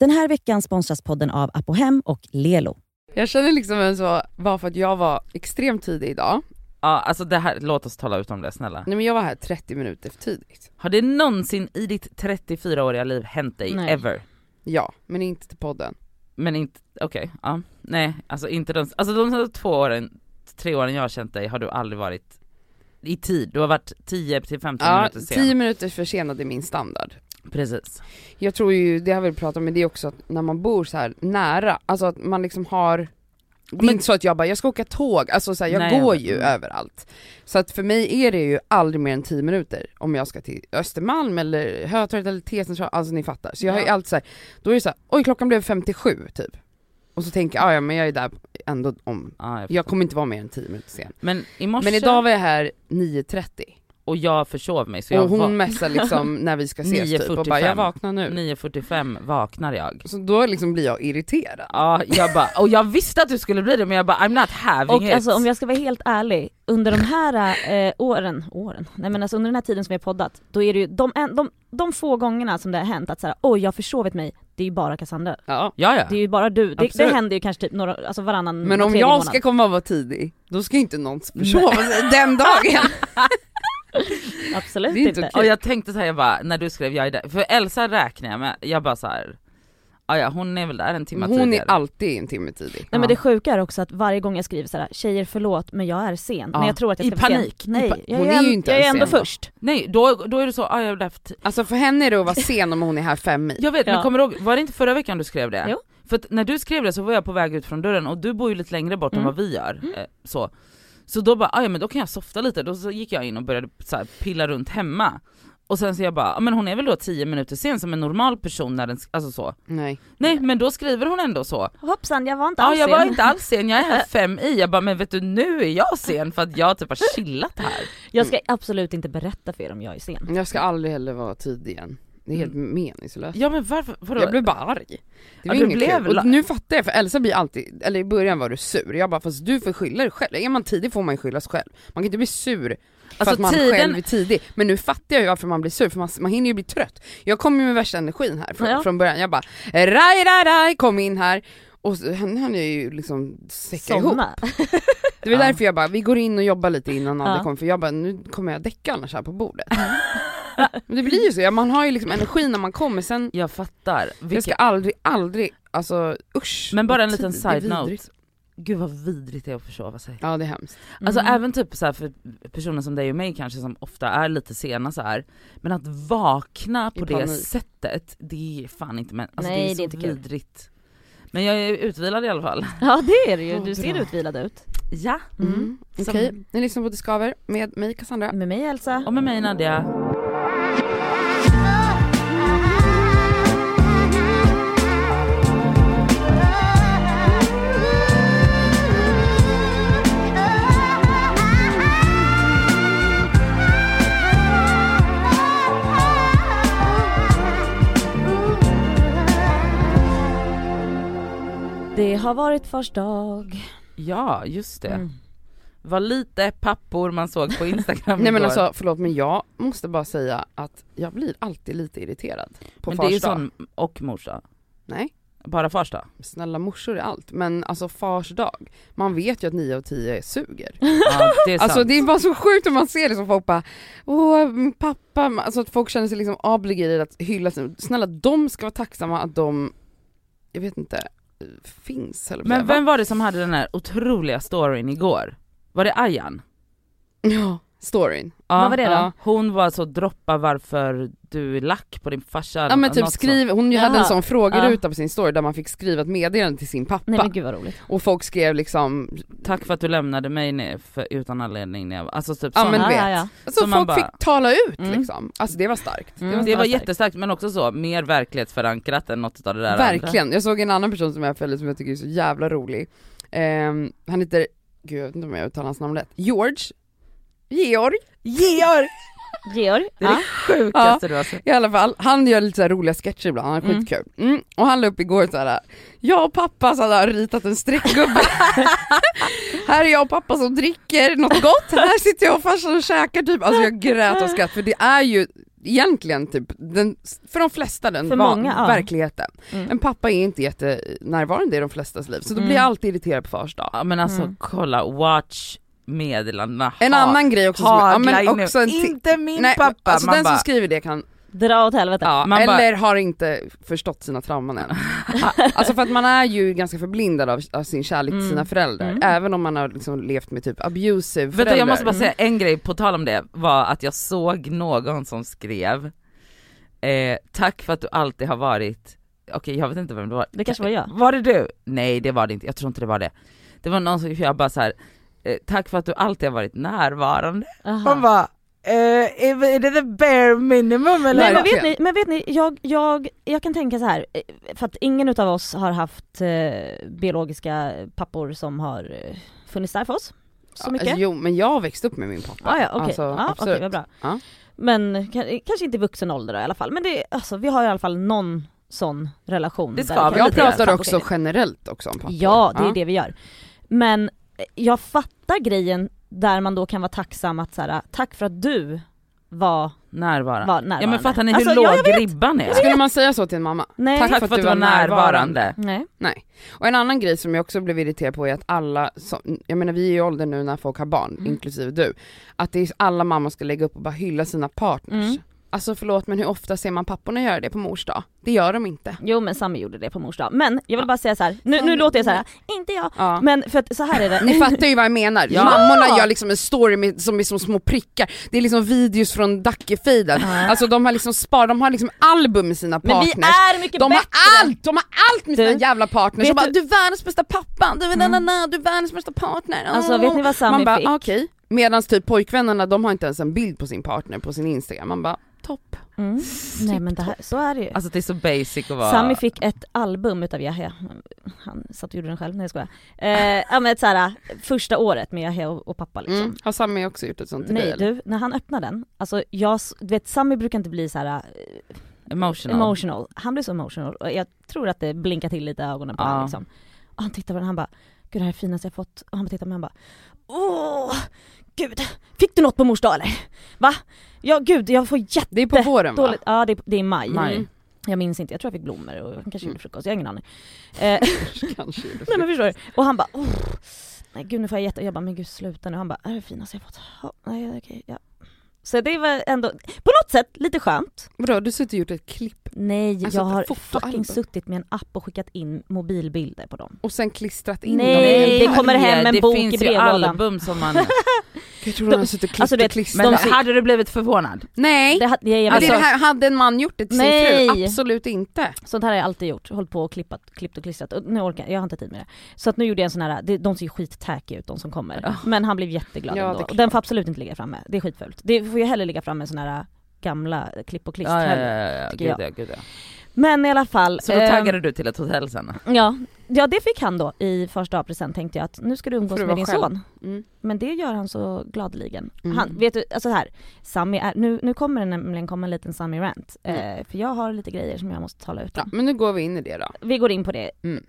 Den här veckan sponsras podden av Apohem och Lelo. Jag känner liksom en så, bara för att jag var extremt tidig idag. Ja alltså det här, låt oss tala ut om det snälla. Nej men jag var här 30 minuter för tidigt. Har det någonsin i ditt 34-åriga liv hänt dig Nej. ever? Ja, men inte till podden. Men inte, okej, ja. Nej, alltså inte de, alltså de två åren, tre åren jag har känt dig har du aldrig varit i tid, du har varit 10 till 15 Ja, minuter sen. 10 minuter försenad är min standard. Precis. Jag tror ju, det har vi pratat om, men det är också att när man bor så här nära, alltså att man liksom har det är Men- inte så att jag bara, jag ska åka tåg, alltså så här, jag Nej, går ju Mm. överallt. Så att för mig är det ju aldrig mer än 10 minuter om jag ska till Östermalm eller Hötorget eller T-central, alltså ni fattar. Så jag har ju Ja. alltid så här, då är det så här, oj klockan blev 57 typ. Och så tänker jag, "Ah, ja men jag är där ändå om, Ja, jag jag kommer inte vara mer än 10 minuter sen. Men i morse, Men idag var jag här 9.30 och jag försov mig så jag och hon va- messar liksom när vi ska ses typ och bara 9.45. jag vaknar nu. 9.45 vaknar jag. Så då liksom blir jag irriterad. Ja, jag bara, och jag visste att du skulle bli det men jag bara I'm not having Och it. alltså om jag ska vara helt ärlig, under de här eh, åren, åren, nej men alltså under den här tiden som vi har poddat, då är det ju de, en, de, de få gångerna som det har hänt att såhär, oj jag har försovit mig, det är ju bara Cassandra. Ja. Ja ja. Det är ju bara du, det, det händer ju kanske typ några, alltså varannan, Men om jag månad. ska komma och vara tidig, då ska inte någon försova sig den dagen. Absolut Det är inte. inte. Och jag tänkte såhär, jag bara, när du skrev jag är där, för Elsa räknar jag med, jag bara såhär, ja ja hon är väl där en timme Hon är tidigare. alltid en timme tidig. Nej Ja. men det sjuka är också att varje gång jag skriver såhär, tjejer förlåt men jag är sen. Ja. Men jag tror att jag I ska vara sen. panik. I Nej, pa- jag Hon är, är ju inte jag är ens ändå sen då. först. Nej då, då är det så, ja jag är där för Alltså för henne är det att vara sen om hon är här fem i. Jag vet Ja. men kommer du ihåg, var det inte förra veckan du skrev det? Jo. För att när du skrev det så var jag på väg ut från dörren och du bor ju lite längre bort än Mm. vad vi gör. Eh, så. Så då bara, "Ah, ja men då kan jag softa lite, då så gick jag in och började så här, pilla runt hemma. Och sen så jag bara, "Ja, men hon är väl då 10 minuter sen som en normal person när den, alltså så. Nej. Nej men då skriver hon ändå så. Hoppsan jag var inte Ja alls jag var sen. inte alls sen, jag är här fem i. Jag bara, men vet du nu är jag sen för att jag typ har chillat här. Jag ska absolut inte berätta för er om jag är sen. Jag ska aldrig heller vara tidig igen. Det är helt meningslöst. Ja men varför, vadå? Jag blev bara arg. Det Ja, var du inget blev kul. Och nu fattar jag, för Elsa blir alltid, eller i början var du sur, jag bara fast du får skylla dig själv, är man tidig får man ju skylla sig själv. Man kan inte bli sur för Alltså, att man tiden- själv är tidig, men nu fattar jag ju varför man blir sur, för man, man hinner ju bli trött. Jag kom ju med värsta energin här från, Ja. från början, jag bara raj raj raj, kom in här, och så, han hann jag ju liksom säcka ihop. Det var Ja. därför jag bara, vi går in och jobbar lite innan Ja. kommer, för jag bara, nu kommer jag däcka annars här på bordet. Men det blir ju så, man har ju liksom energi när man kommer, sen, Jag fattar. jag Vilka... ska aldrig, aldrig, alltså usch. Men bara en liten tid- det är side-note. vidrigt. Gud vad vidrigt det är att försova sig. Ja det är hemskt. Alltså Mm. även typ så här för personer som dig och mig kanske som ofta är lite sena så här. men att vakna på det sättet, det är fan inte men alltså Nej, det är det är så inte kul. vidrigt. Men jag är utvilad i alla fall. Ja det är det ju, du ser bra. utvilad ut. Ja. Mm. Som- Okej, ni lyssnar på Det Skaver med mig Cassandra. Med mig Elsa. Och med mig Nadja. Det har varit fars dag. Ja just det. Mm. Var lite pappor man såg på instagram Nej men alltså förlåt men jag måste bara säga att jag blir alltid lite irriterad på Men fars det är ju dag. sån, och mors dag. Nej, Bara fars dag. snälla morsor är allt. Men alltså fars dag, man vet ju att 9 av 10 suger. Ja, det är Alltså sant. det är bara så sjukt om man ser det som folk bara Åh pappa, alltså att folk känner sig liksom obligated att hylla sin, snälla de ska vara tacksamma att de, jag vet inte, finns eller Men vem var det som hade den här otroliga storyn igår? Var det Ayan? Ja, storyn. Ja, Vad var det då? Ja. Hon var så droppa varför du är lack på din farsa. Ja men typ skriv, hon ju hade en Jaha. sån frågeruta på sin story där man fick skriva ett meddelande till sin pappa. Nej men gud vad roligt. Och folk skrev liksom. Tack för att du lämnade mig för, utan anledning. När jag, alltså typ Ja, sån. men ja, vet. ja, ja. alltså Så folk bara- fick tala ut Mm. liksom. Alltså det var starkt. Mm. Det var, Det var starkt. jättestarkt men också så, mer verklighetsförankrat än något av det där andra. Verkligen, jag såg en annan person som jag följer som jag tycker är så jävla rolig. Ehm, han heter, gud jag vet inte om jag uttalar hans namn rätt, George, Georg, Georg! Georg? Det är det sjukaste du har sett. i alla fall, han gör lite så här roliga sketcher ibland, han är Mm. skitkul. Mm. Och han la upp igår så här. jag och pappa så hade han ritat en streckgubbe. här är jag och pappa som dricker något gott, här sitter jag och farsan och käkar typ. Alltså jag grät av skratt för det är ju, egentligen typ, den, för de flesta den För va- många, ja. verkligheten. Mm. En pappa är inte jättenärvarande i de flestas liv, så då Mm. blir jag alltid irriterad på fars dag. Ja men alltså Mm. kolla, watch meddelandena. En Ha- annan grej också som, ja, men också en Inte min Nej, pappa! alltså Man den som bara, skriver det kan, Dra åt helvete. ja, Man bara- eller har inte förstått sina trauman än. alltså för att man är ju ganska förblindad av, av sin kärlek till Mm. sina föräldrar, Mm. även om man har liksom levt med typ abusive Vet du, föräldrar. jag måste bara Mm. säga en grej på tal om det, var att jag såg någon som skrev eh, Tack för att du alltid har varit, okej jag vet inte vem det var. Det kanske var jag. Var det du? Nej det var det inte, jag tror inte det var det. Det var någon som, jag bara så här. Eh, tack för att du alltid har varit närvarande. Aha. Man bara, eh, är det the bare minimum eller? Nej, men vet ni, men vet ni jag, jag, jag kan tänka så här eh, för att ingen utav oss har haft eh, biologiska pappor som har eh, funnits där för oss. Så Ja, mycket. Alltså, jo men jag har växt upp med min pappa. Ah, ja, okej. Alltså, ja, absolut. vad bra. Ja. Men ka- kanske inte i vuxen ålder då, i alla fall. Men det, alltså, vi har i alla fall någon sån relation. Det ska vi Jag pratar också generellt också om pappor. Ja, det är det vi gör. Men jag fattar grejen där man då kan vara tacksam att så här, tack för att du var, Närvarande. var närvarande. Ja men fattar ni Alltså, hur jag låg ribban är? Skulle man säga så till en mamma? Nej. Tack, för att du var närvarande. Nej. Nej. Och en annan grej som jag också blev irriterad på är att alla, som, jag menar vi är i åldern nu när folk har barn, Mm. inklusive du, att det är alla mammor ska lägga upp och bara hylla sina partners. Mm. Alltså förlåt men hur ofta ser man papporna göra det på mors dag? Det gör de inte. Jo men Sami gjorde det på mors dag. Men jag vill bara säga så här. nu, nu låter jag så här. inte jag. Ja. Men för att så här är det. Ni fattar ju vad jag menar, Ja. mammorna gör liksom en story med, som är som små prickar, det är liksom videos från Dackefejden, Ja. alltså de har liksom spar, de har liksom album med sina Men partners vi är mycket De har bättre. allt, de har allt med Du, sina jävla partners, och bara du- du är världens bästa pappa, du är, Mm. na, na, na, du är världens bästa partner. Alltså Åh. vet ni vad Sami bara fick? okej, medan typ pojkvännerna de har inte ens en bild på sin partner på sin instagram, man bara topp. Mm. Nej men det här, så är det ju. Alltså det är så basic att vara... Sami fick ett album utav Yahya, han satt och gjorde den själv, nej jag skojar. Eh, ja men ett såhär, första året med Yahya och, och pappa liksom. Mm. Har Sami också gjort ett sånt till Nej du, när han öppnade den, alltså jag, du vet Sami brukar inte bli så här eh, Emotional. emotional, han blev så emotional och jag tror att det blinkar till lite i ögonen på Ja. honom liksom. Och han tittade på den han bara, gud det här är finaste jag fått, och han bara tittade på mig och han bara, åh, gud, fick du något på mors dag eller? Va? Ja gud, jag får jätte Det är på våren va? dåligt, ja det, är- det är maj. Maj. Mm. Jag minns inte, jag tror jag fick blommor och han kanske Mm. gjorde frukost, jag har ingen aning. Eh, Kanske nej men förstår du? Och han bara, oh, nej gud nu får jag jätte, jag bara men gud sluta nu, han bara, är det finaste jag fått? Ja, nej okej, ja. Så det var ändå, på något sätt lite skönt. Vadå, du har suttit och gjort ett klipp Nej, Alltså, jag har fucking suttit med en app och skickat in mobilbilder på dem. och sen klistrat in Nej, dem i en det kommer hem en det bok finns i ju brevlådan. album som man... Jag tror han har suttit och klippt Alltså, klistrat. Men De hade du blivit förvånad? Nej! Det, hade- jag, jag, Men det är Alltså- det här, hade en man gjort det till sin Nej. fru? Absolut inte. Sånt här har jag alltid gjort, hållit på och klippat, klippt och klistrat och nu orkar jag, jag har inte tid med det. Så att nu gjorde jag en sån här, det- de ser ju skittacky ut de som kommer. Men han blev jätteglad Ja, det ändå. den får absolut inte ligga framme, det är skitfult. Det får ju hellre ligga framme såna här gamla klipp och klister. Ja, ja, ja, ja, gud jag. ja, gud ja. Men i alla fall. Så då ehm, taggade du till ett hotell sen? Ja, ja det fick han då i första present tänkte jag att nu ska du umgås du med din själv? son. Mm. Men det gör han så gladeligen. Mm. Han, vet du, alltså här, Sami är, nu, nu kommer det nämligen komma en liten Sami rant. Mm. Eh, för jag har lite grejer som jag måste tala ut Ja, om. men nu går vi in i det då. Vi går in på det. Mm.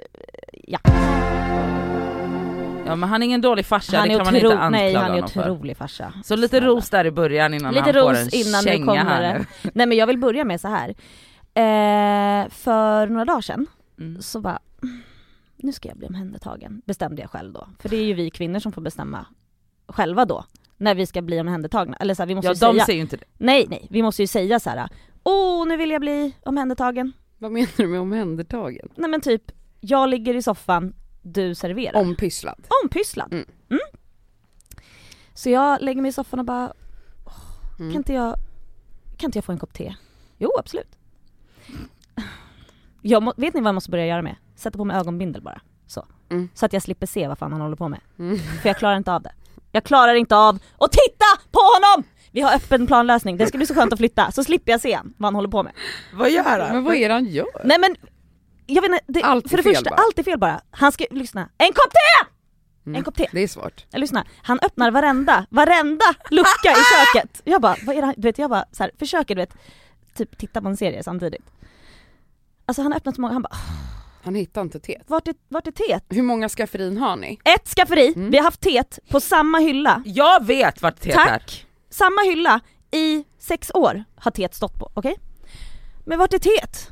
Ja. Ja men han är ingen dålig farsa, han det är kan man inte anklaga nej han är otrolig farsa. Så lite Snälla. ros där i början innan Lite han får ros en innan nu känga kommer här nu. Nej men jag vill börja med så här. Eh, för några dagar sedan Mm. så bara, "Mm, nu ska jag bli omhändertagen, bestämde jag själv då. För det är ju vi kvinnor som får bestämma själva då, när vi ska bli omhändertagna. Eller så här, vi måste Ja ju de säga, ser ju inte det. nej nej, vi måste ju säga så här. åh nu vill jag bli omhändertagen. Vad menar du med omhändertagen? Nej men typ, jag ligger i soffan, du serverar. Ompysslad. Ompysslad. Mm. Mm. Så jag lägger mig i soffan och bara, Mm. kan inte jag, kan inte jag få en kopp te? Jo absolut. Jag må, vet ni vad jag måste börja göra med? Sätta på mig ögonbindel bara. Så. Mm. Så att jag slipper se vad fan han håller på med. Mm. För jag klarar inte av det. Jag klarar inte av att titta på honom! Vi har öppen planlösning, det ska bli så skönt att flytta, så slipper jag se vad han håller på med. Vad gör Men vad är det han gör? Nej men, jag vet inte, det, Allt är för det första, bara. allt är fel bara. Han ska, lyssna, en kopp te! Mm. En kopp te. Det är svårt. Eh, Lyssna, han öppnar varenda, varenda lucka i köket. Jag bara, vad är det han, du vet jag bara så här, försöker du vet, typ titta på en serie samtidigt. Alltså han har öppnat så många, han bara, Han hittar inte teet. vart är, vart är teet? Hur många skafferin har ni? Ett skafferi, Mm. vi har haft teet på samma hylla. Jag vet vart teet är. Tack! Samma hylla i sex år har teet stått på, okej? Men vart är teet?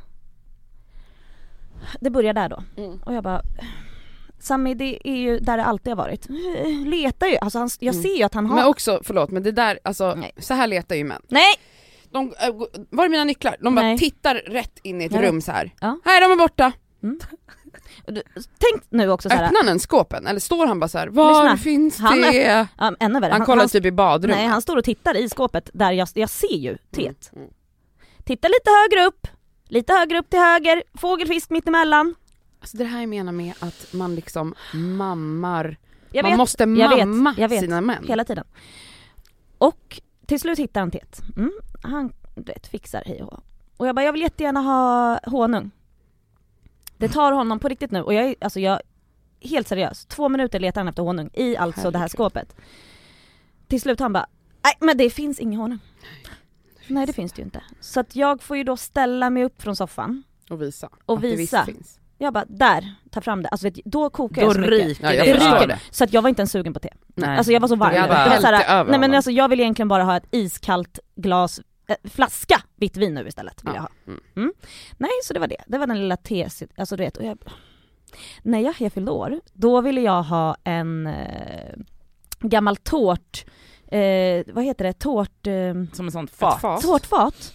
Det börjar där då. Mm. Och jag bara Sami det är ju där det alltid har varit. Letar ju, alltså han, jag Mm. ser ju att han har... Men också, förlåt men det där, alltså Nej. så här letar ju män. Nej! De, äh, var är mina nycklar? De bara Nej. tittar rätt in i ett vet. rum så här. Ja. Nej de är borta. Och du- Tänk nu också såhär, Öppnar han skåpen eller står han bara så här, var Lyssna. finns Han det? ja, ännu värre. Han, kollar typ i badrummet. Nej han står och tittar i skåpet där jag, jag ser ju teet. Mm, mm. Titta lite högre upp, lite högre upp till höger, fågelfisk mitt emellan. Alltså det här jag menar med att man liksom mammar, Jag man vet, måste jag vet, mamma jag vet. sina män. hela tiden. Och till slut hittar han teet. Mm, han du vet, fixar hej och. Och jag bara, jag vill jättegärna ha honung. Det tar honom på riktigt nu och jag alltså jag, helt seriös, två minuter letar han efter honung i alltså det här Herregud. skåpet. Till slut han bara, nej men det finns ingen honung. Nej det finns det ju inte. Så att jag får ju då ställa mig upp från soffan Och visa. och att det visa. visst finns. Jag bara, där, ta fram det. Alltså vet, du, då kokar Då jag så mycket. Ja, jag Det ryker. det. Så att jag var inte ens sugen på te. Nej. Alltså jag var så varm. Du hade Det var hällt så här, det över nej men alltså jag vill egentligen bara ha ett iskallt glas, äh, flaska vitt vin nu istället vill Ja. jag ha. Mm. Nej så det var det, det var den lilla te, alltså du vet, och jag, när jag, jag fyllde år, då ville jag ha en eh, gammal tårt, eh, vad heter det, tårt, eh, Som en sånt Ett fat. fat. tårtfat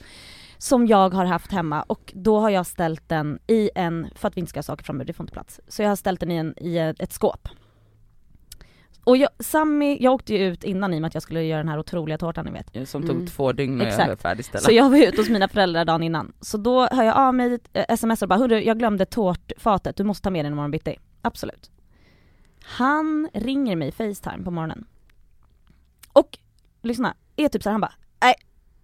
som jag har haft hemma och då har jag ställt den i en, för att vi inte ska ha saker framme, det får inte plats. Så jag har ställt den i, en, i ett skåp. Och jag, Sammy, jag åkte ju ut innan i och med att jag skulle göra den här otroliga tårtan ni vet. Som tog Mm. två dygn höll färdigställa. Så jag var ute hos mina föräldrar dagen innan. Så då hör jag av mig, eh, sms och bara hörru jag glömde tårtfatet, du måste ta med den imorgon bitti. Absolut. Han ringer mig Facetime på morgonen. Och lyssna, är typ så här, han bara nej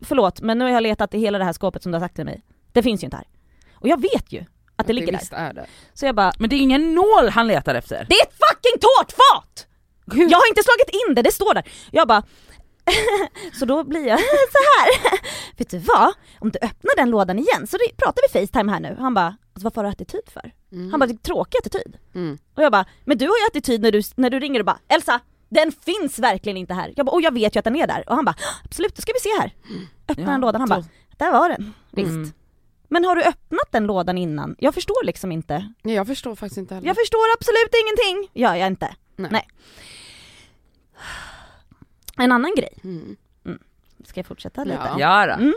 förlåt men nu har jag letat i hela det här skåpet som du har sagt till mig. Det finns ju inte här. Och jag vet ju att det ligger där. är det. Så jag bara, Men det är ingen nål han letar efter. det är ett fucking tårtfat! Jag har inte slagit in det, det står där. Jag bara så då blir jag så här. vet du vad? Om du öppnar den lådan igen så pratar vi Facetime här nu. Han bara, alltså, vad får du attityd för? Mm. Han bara, det är tråkig attityd. Mm. Och jag bara, men du har ju attityd när du, när du ringer och bara, Elsa, den finns verkligen inte här. Jag bara, och jag vet ju att den är där. Och han bara, absolut, då ska vi se här. Öppnar Ja, den lådan, han bara, där var den. Visst. Mm. Men har du öppnat den lådan innan? Jag förstår liksom inte. Nej, jag förstår faktiskt inte heller. Jag förstår absolut ingenting. Gör jag inte. Nej. Nej. En annan grej, Mm. ska jag fortsätta lite? Ja. Ja. Mm.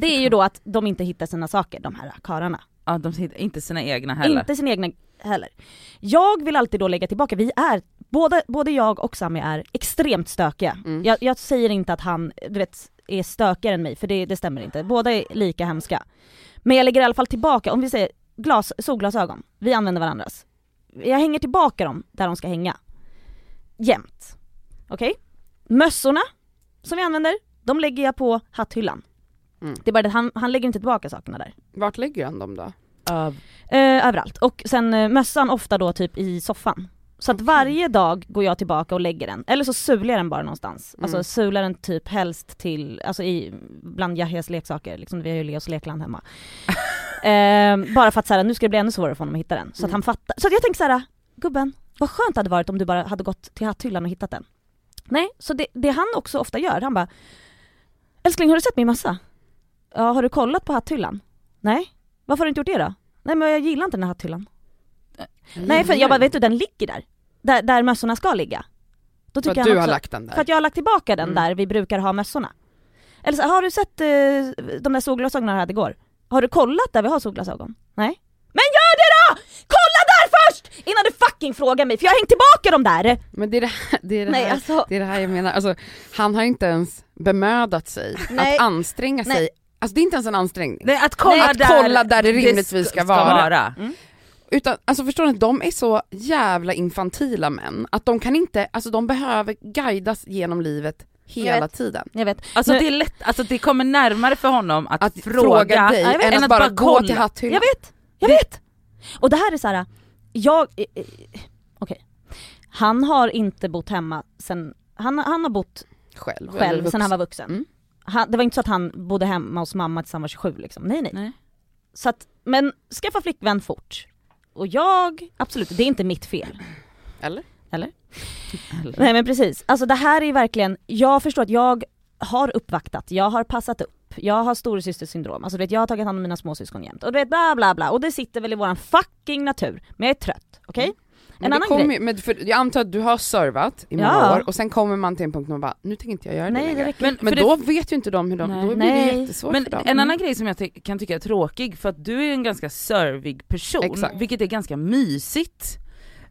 Det är ju då att de inte hittar sina saker, de här karlarna. Ja, de hittar inte sina egna heller. Inte sina egna heller. Jag vill alltid då lägga tillbaka, vi är, både, både jag och Sami är extremt stökiga. Mm. Jag, jag säger inte att han, du vet, är stökigare än mig, för det, det stämmer inte. Båda är lika hemska. Men jag lägger i alla fall tillbaka, om vi säger glas, solglasögon, vi använder varandras. Jag hänger tillbaka dem där de ska hänga. Jämt. Okej? Mössorna som vi använder, de lägger jag på hatthyllan. Mm. Det är bara det, han, han lägger inte tillbaka sakerna där. Vart lägger han dem då? Ja, Eh, överallt. Och sen eh, mössan ofta då typ i soffan. Så att varje dag går jag tillbaka och lägger den, eller så sular jag den bara någonstans. Mm. Alltså sular den typ helst till, alltså i, bland Yahyas leksaker, liksom, vi har ju Leos lekland hemma. eh, bara för att såhär, nu ska det bli ännu svårare för honom att hitta den. Så att Mm. han fattar. Så att jag tänkte såhär, gubben, vad skönt det hade varit om du bara hade gått till hatthyllan och hittat den. Nej, så det, det han också ofta gör, han bara Älskling har du sett min mössa? Ja, har du kollat på hatthyllan? Nej. Varför har du inte gjort det då? Nej men jag gillar inte den här hatthyllan. Nej för jag bara, vet du den ligger där. Där, där mössorna ska ligga. Då För att jag du också, har lagt den där. För att jag har lagt tillbaka den Mm. där vi brukar ha mössorna. Eller så, har du sett eh, de där solglasögonen jag hade igår? Har du kollat där vi har solglasögon? Nej. Men gör det då! Kolla där först! Innan du fucking frågar mig, för jag har hängt tillbaka dem där! Men det är det här, det är det Nej här, alltså, det är det här jag menar, alltså, han har inte ens bemödat sig Nej. att anstränga sig, Nej. alltså det är inte ens en ansträngning. Nej, att kolla, Nej, att där, kolla där det rimligtvis ska vara. Utan, alltså förstår ni, de är så jävla infantila män, att de kan inte, alltså de behöver guidas genom livet hela vet. tiden. jag vet. Alltså Nu- det är lätt, alltså det kommer närmare för honom att, Att fråga, fråga, dig jag vet. än än att, bara, bara gå till hatthyllan. Jag vet, jag vet! Och det här är så här. jag, eh, eh, okej. Han har inte bott hemma sen, han, han har bott Själv. själv sen han var vuxen. Mm. Han, det var inte så att han bodde hemma hos mamma tills han var 27 liksom, nej nej. Nej. Så att, men skaffa flickvän fort. Och jag, absolut, det är inte mitt fel. Eller? Eller? Nej men precis, alltså det här är verkligen, jag förstår att jag har uppvaktat, jag har passat upp, jag har storasystersyndrom, alltså du vet jag har tagit hand om mina småsyskon jämt och du vet bla bla bla och det sitter väl i våran fucking natur, men jag är trött, okej? Mm. Men En det annan kommer grej. ju- men för jag antar att du har servat i många Ja. år och sen kommer man till en punkt där man bara, nu tänker inte jag göra det Nej det längre. Men, Men då vet ju inte de hur de, Nej. då blir Nej. det jättesvårt Men för dem. en annan grej som jag ty- kan tycka är tråkig, för att du är en ganska servig person, Exakt. vilket är ganska mysigt.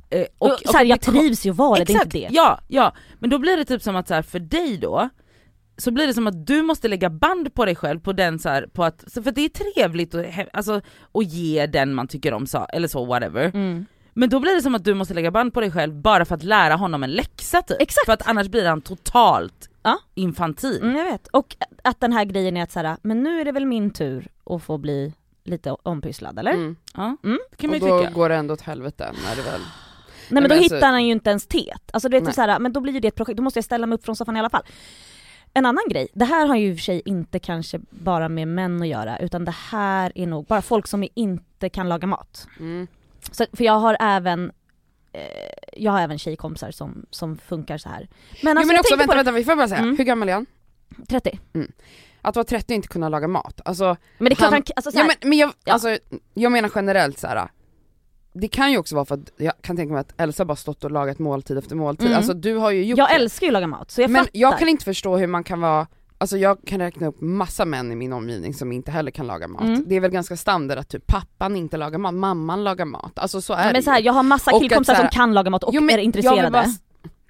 Eh, Och, och, så här, det jag kom- trivs ju att vara det, det är inte det. ja, ja. Men då blir det typ som att så här, för dig då, så blir det som att du måste lägga band på dig själv på den så här, på att, så för det är trevligt att, alltså, att ge den man tycker om, så, eller så whatever. Mm. Men då blir det som att du måste lägga band på dig själv bara för att lära honom en läxa typ. Exakt. För att annars blir han totalt Ja. infantil. Mm, jag vet. Och att den här grejen är att så här, men nu är det väl min tur att få bli lite ompysslad eller? Mm. Ja, Mm. det kan man Och ju då tycka. går det ändå åt helvete när det väl... Nej men då men alltså- hittar han ju inte ens teet. Alltså du vet så här, men då blir ju det ett projekt, då måste jag ställa mig upp från soffan i alla fall. En annan grej, det här har ju i och för sig inte kanske bara med män att göra utan det här är nog bara folk som inte kan laga mat. Mm. Så, för jag har även eh, jag har även tjejkompisar som, som funkar så här. Men jo alltså men jag också, vänta, vänta, vi får bara säga, Mm. hur gammal är han? 30. Att vara 30 och inte kunna laga mat, alltså, Men det är klart Han- han, alltså så ja, men, men jag, Ja. alltså, jag menar generellt så här. Det kan ju också vara för att jag kan tänka mig att Elsa bara stått och lagat måltid efter måltid, Mm. alltså du har ju gjort jag det. älskar ju att laga mat så jag men fattar. jag kan inte förstå hur man kan vara, alltså jag kan räkna upp massa män i min omgivning som inte heller kan laga mat. Mm. Det är väl ganska standard att typ pappan inte lagar mat, mamman lagar mat, alltså så är ja, det men så här, jag har massa killkompisar som kan laga mat och Jo, men är intresserade. bara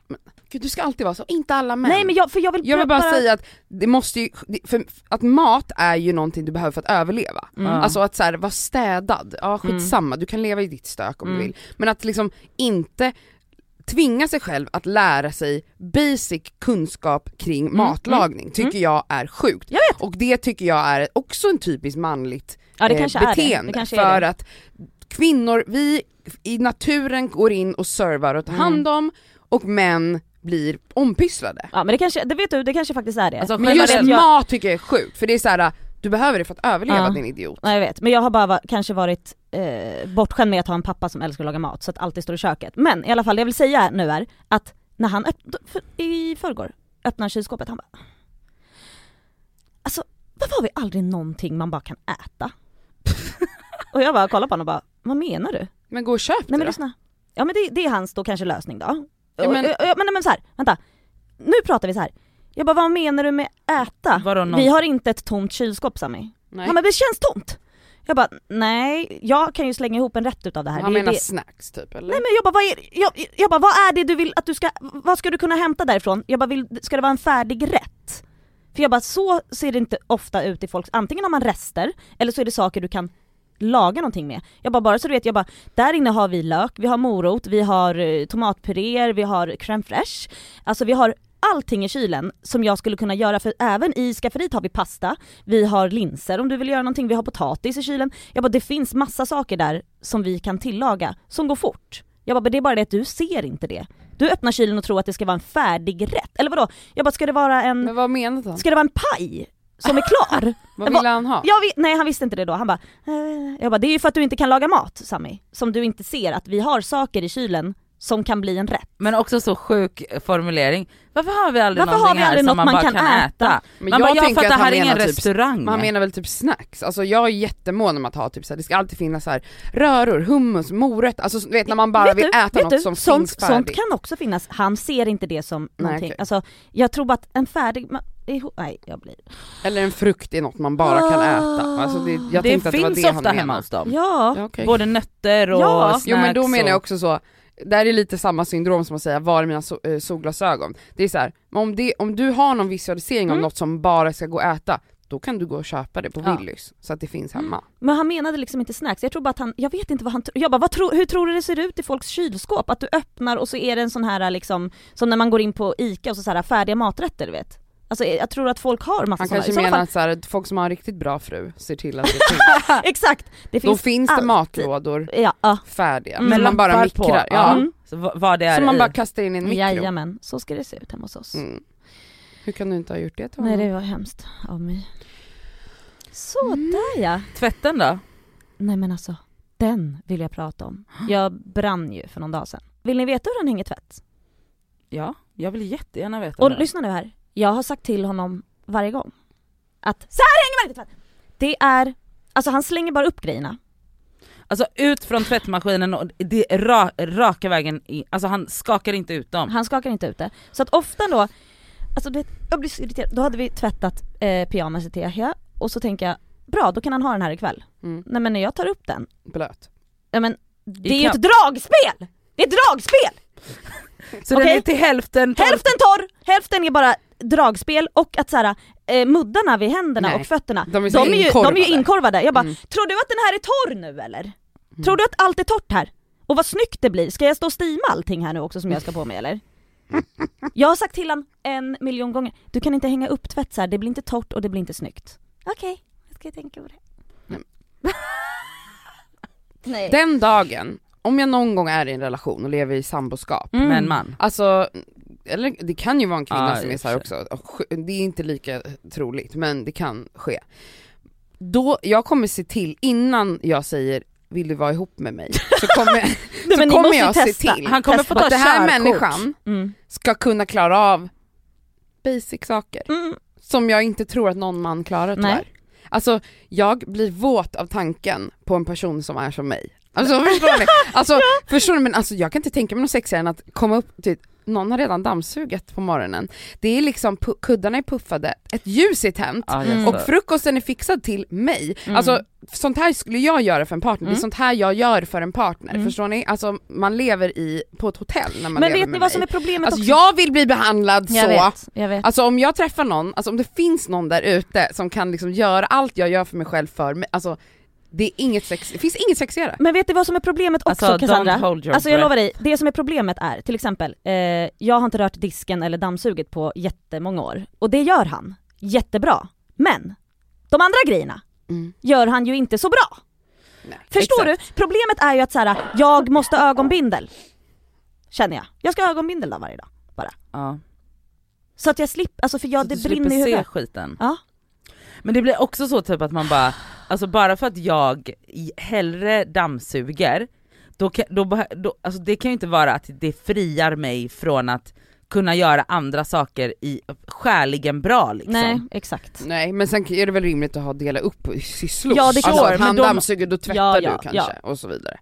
men, Gud du ska alltid vara så, inte alla män. Nej men jag, för jag vill, Jag vill bara säga att det måste ju, för att mat är ju någonting du behöver för att överleva. Mm. Alltså att så här, vara städad, ja skitsamma, du kan leva i ditt stök om Mm. du vill. Men att liksom inte tvinga sig själv att lära sig basic kunskap kring Mm, matlagning tycker jag är sjukt. Jag. Och det tycker jag är också en typiskt manligt Ja eh, beteende. för att kvinnor, vi i naturen går in och servar och tar Mm. hand om och män blir ompysslade. Ja men det kanske, det vet du, det kanske faktiskt är det. Alltså, Men just det- jag, mat tycker jag är sjukt, för det är så här. Du behöver det för att överleva Ja. din idiot. Nej jag vet, men jag har bara va- kanske varit eh, bortskämd med att ha en pappa som älskar att laga mat så att alltid står i köket. Men i alla fall det jag vill säga nu är att när han för, i förrgår öppnar kylskåpet, han bara Alltså varför har vi aldrig någonting man bara kan äta? och jag bara kollar på honom och bara, vad menar du? Men gå och köp Nej det men lyssna. Ja men det, det är hans då kanske lösning då. Ja, Och- men- och- och- men, men så här, vänta. Nu pratar vi så här. Jag bara vad menar du med äta? Vadå, någon- Vi har inte ett tomt kylskåp Sami. Nej. Han bara, det känns tomt. Jag bara, nej, jag kan ju slänga ihop en rätt utav det här. Han det, menar det. snacks typ eller? Nej men jag bara, vad är, jag, jag bara, vad är det du vill att du ska, vad ska du kunna hämta därifrån? Jag bara, vill, ska det vara en färdig rätt? För jag bara, så ser det inte ofta ut i folks, antingen har man rester, eller så är det saker du kan laga någonting med. Jag bara, bara så du vet, jag bara, där inne har vi lök, vi har morot, vi har eh, tomatpuréer, vi har crème fraîche. Alltså vi har allting i kylen som jag skulle kunna göra, för även i skafferiet har vi pasta, vi har linser om du vill göra någonting, vi har potatis i kylen. Jag bara, det finns massa saker där som vi kan tillaga, som går fort. Jag bara, men det är bara det att du ser inte det. Du öppnar kylen och tror att det ska vara en färdig rätt, eller vadå? Jag bara, ska det vara en, Men vad menar han? ska det vara en paj som är klar? Vad ville han ha? Jag nej han visste inte det då, han bara, eh. jag bara det är ju för att du inte kan laga mat Sami. Som du inte ser att vi har saker i kylen som kan bli en rätt. Men också så sjuk formulering. Varför har vi aldrig Varför har vi aldrig här som något man, man bara kan kan äta? äta? Men man jag bara, tänker för att det här är ingen typ- restaurang. Men han menar väl typ snacks, alltså jag är jättemån om att ha typ så här, det ska alltid finnas så här röror, hummus, morötter, alltså du vet när man bara vet vill du, äta något du, som sånt, finns färdigt. sånt kan också finnas, han ser inte det som Nej, någonting, okej. alltså jag tror bara att en färdig, nej jag blir, Eller en frukt är något man bara kan äta. Alltså det, jag det tänkte att det var finns det han ofta hemma hos dem. ja, Ja, okej. Både nötter och Ja. snacks Jo men då menar jag också så, där är lite samma syndrom som att säga var är mina so- eh, solglasögon? Det är så här, om, det, om du har någon visualisering av Mm. något som bara ska gå att äta, då kan du gå och köpa det på Ja. Willys så att det finns hemma. men han menade liksom inte snacks, jag tror bara att han, jag vet inte vad han jag bara vad tro, hur tror du det ser ut i folks kylskåp? Att du öppnar och så är det en sån här liksom, som när man går in på ICA och så, så här färdiga maträtter du vet. Alltså jag tror att folk har massa Han såna. kanske sådana menar fall- att så här, folk som har en riktigt bra fru ser till att det finns. Exakt! Det Då finns, finns det alltid. matlådor ja, ja. färdiga, Mm. som man bara på. mikrar. Ja. Mm. Så vad- det är Som man i. bara kastar in i en mikro. Jajamän, så ska det se ut hemma hos oss. Mm. Hur kan du inte ha gjort det till Nej honom? det var hemskt av mig. Så Mm. där ja. Tvätten då? Nej men alltså, den vill jag prata om. Jag brann ju för någon dag sedan. Vill ni veta hur den hänger tvätt? Ja, jag vill jättegärna veta Och det. lyssna nu här. Jag har sagt till honom varje gång att så här hänger man inte tvätt! Det är, alltså han slänger bara upp grejerna. Alltså ut från tvättmaskinen och det är ra, raka vägen in, alltså han skakar inte ut dem. Han skakar inte ut det. Så att ofta då, alltså du vet, jag blir så irriterad. Då hade vi tvättat eh, pyjamas i Tehia och så tänker jag, bra då kan han ha den här ikväll. Mm. Nej men när jag tar upp den, Blöt. ja men det är I ju kapp. ett dragspel! Det är ett dragspel! Så Okej. den är till hälften torr. Hälften torr, hälften är bara dragspel och att såhär, eh, muddarna vid händerna Nej, och fötterna, de är de är, ju, de är ju inkorvade. Jag bara, Mm. tror du att den här är torr nu eller? Tror du att allt är torrt här? Och vad snyggt det blir, ska jag stå och stima allting här nu också som jag ska på mig eller? Jag har sagt till han en miljon gånger, du kan inte hänga upp tvätt så här. det blir inte torrt och det blir inte snyggt. Okej, jag ska tänka på det. Nej. Nej. Den dagen, om jag någon gång är i en relation och lever i samboskap, Mm. med en man. alltså, eller det kan ju vara en kvinna Ja, som är och så här för också, det är inte lika troligt men det kan ske. Då, jag kommer se till, innan jag säger vill du vara ihop med mig? Så kommer, så men kommer jag se testa. till Han kommer Testa. att den här körkort. människan Mm. ska kunna klara av basic saker. Mm. Som jag inte tror att någon man klarar tyvärr. Nej. Alltså jag blir våt av tanken på en person som är som mig. Alltså förstår ni? Alltså, förstår ni? Men alltså jag kan inte tänka mig något sexigare än att komma upp till någon har redan dammsugit på morgonen. Det är liksom, kuddarna är puffade, ett ljus är tänt Mm. och frukosten är fixad till mig. Mm. Alltså sånt här skulle jag göra för en partner, det Mm. är sånt här jag gör för en partner. Mm. Förstår ni? Alltså man lever i, på ett hotell när man Men lever vet med ni vad som är mig. problemet Alltså också? jag vill bli behandlad jag så. vet, jag vet. Alltså om jag träffar någon, alltså om det finns någon där ute som kan liksom göra allt jag gör för mig själv för mig, alltså det är inget sex, det finns inget sexigare. Men vet du vad som är problemet också Alltså Cassandra? Alltså jag lovar dig, det som är problemet är till exempel, eh, jag har inte rört disken eller dammsuget på jättemånga år. Och det gör han, jättebra. Men, de andra grejerna Mm. gör han ju inte så bra. Nej, Förstår exakt. du? Problemet är ju att så här, jag måste ha ögonbindel. Känner jag. Jag ska ha ögonbindel då varje dag. Ja. Så att jag slipper, alltså för jag, Så det du slipper brinner i se huvudet. skiten. Ja. Men det blir också så typ att man bara, alltså bara för att jag hellre dammsuger, då då, då, alltså det kan ju inte vara att det friar mig från att kunna göra andra saker i skäligen bra liksom. Nej, exakt. Nej men sen är det väl rimligt att ha dela upp i sysslor. Ja, det är alltså han de- dammsuger, då tvättar Ja, ja, du kanske ja. och så vidare.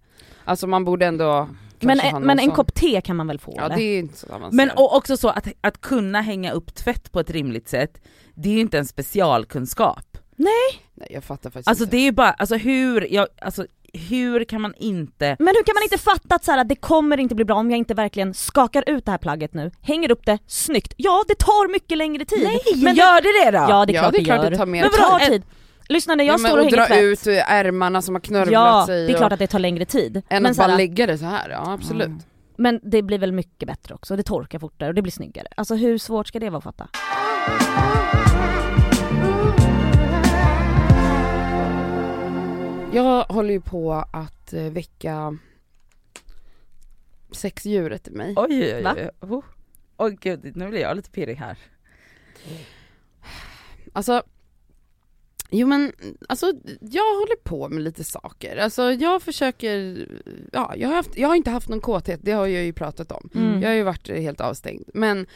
Alltså man borde ändå Men, ha men en kopp te kan man väl få Ja eller? det är inte så avancerat. Men och också så att, att kunna hänga upp tvätt på ett rimligt sätt, det är ju inte en specialkunskap. Nej jag fattar faktiskt Alltså inte. det är ju bara, alltså hur, jag, alltså hur kan man inte Men hur kan man inte fatta att så här, det kommer inte bli bra om jag inte verkligen skakar ut det här plagget nu, hänger upp det snyggt. Ja det tar mycket längre tid. Nej, men gör det det då? Ja det är Ja, klart det är det klart gör. det tar mer men tid. tar En- tid. Lyssna när jag ja, står och och hänger dra tvätt. ut ärmarna som har knörvlat Ja, sig det är klart och, att det tar längre tid. än Men, att bara här, lägga det så här. ja absolut. Mm. men det blir väl mycket bättre också, det torkar fortare och det blir snyggare. Alltså hur svårt ska det vara att fatta? Jag håller ju på att eh, väcka sexdjuret i mig. Oj oj oj, oj. Oh. Gud, nu blir jag lite pirrig här. Alltså, jo men alltså jag håller på med lite saker. Alltså jag försöker, ja jag har, haft, jag har inte haft någon kåthet, det har jag ju pratat om. Mm. Jag har ju varit helt avstängd. Men,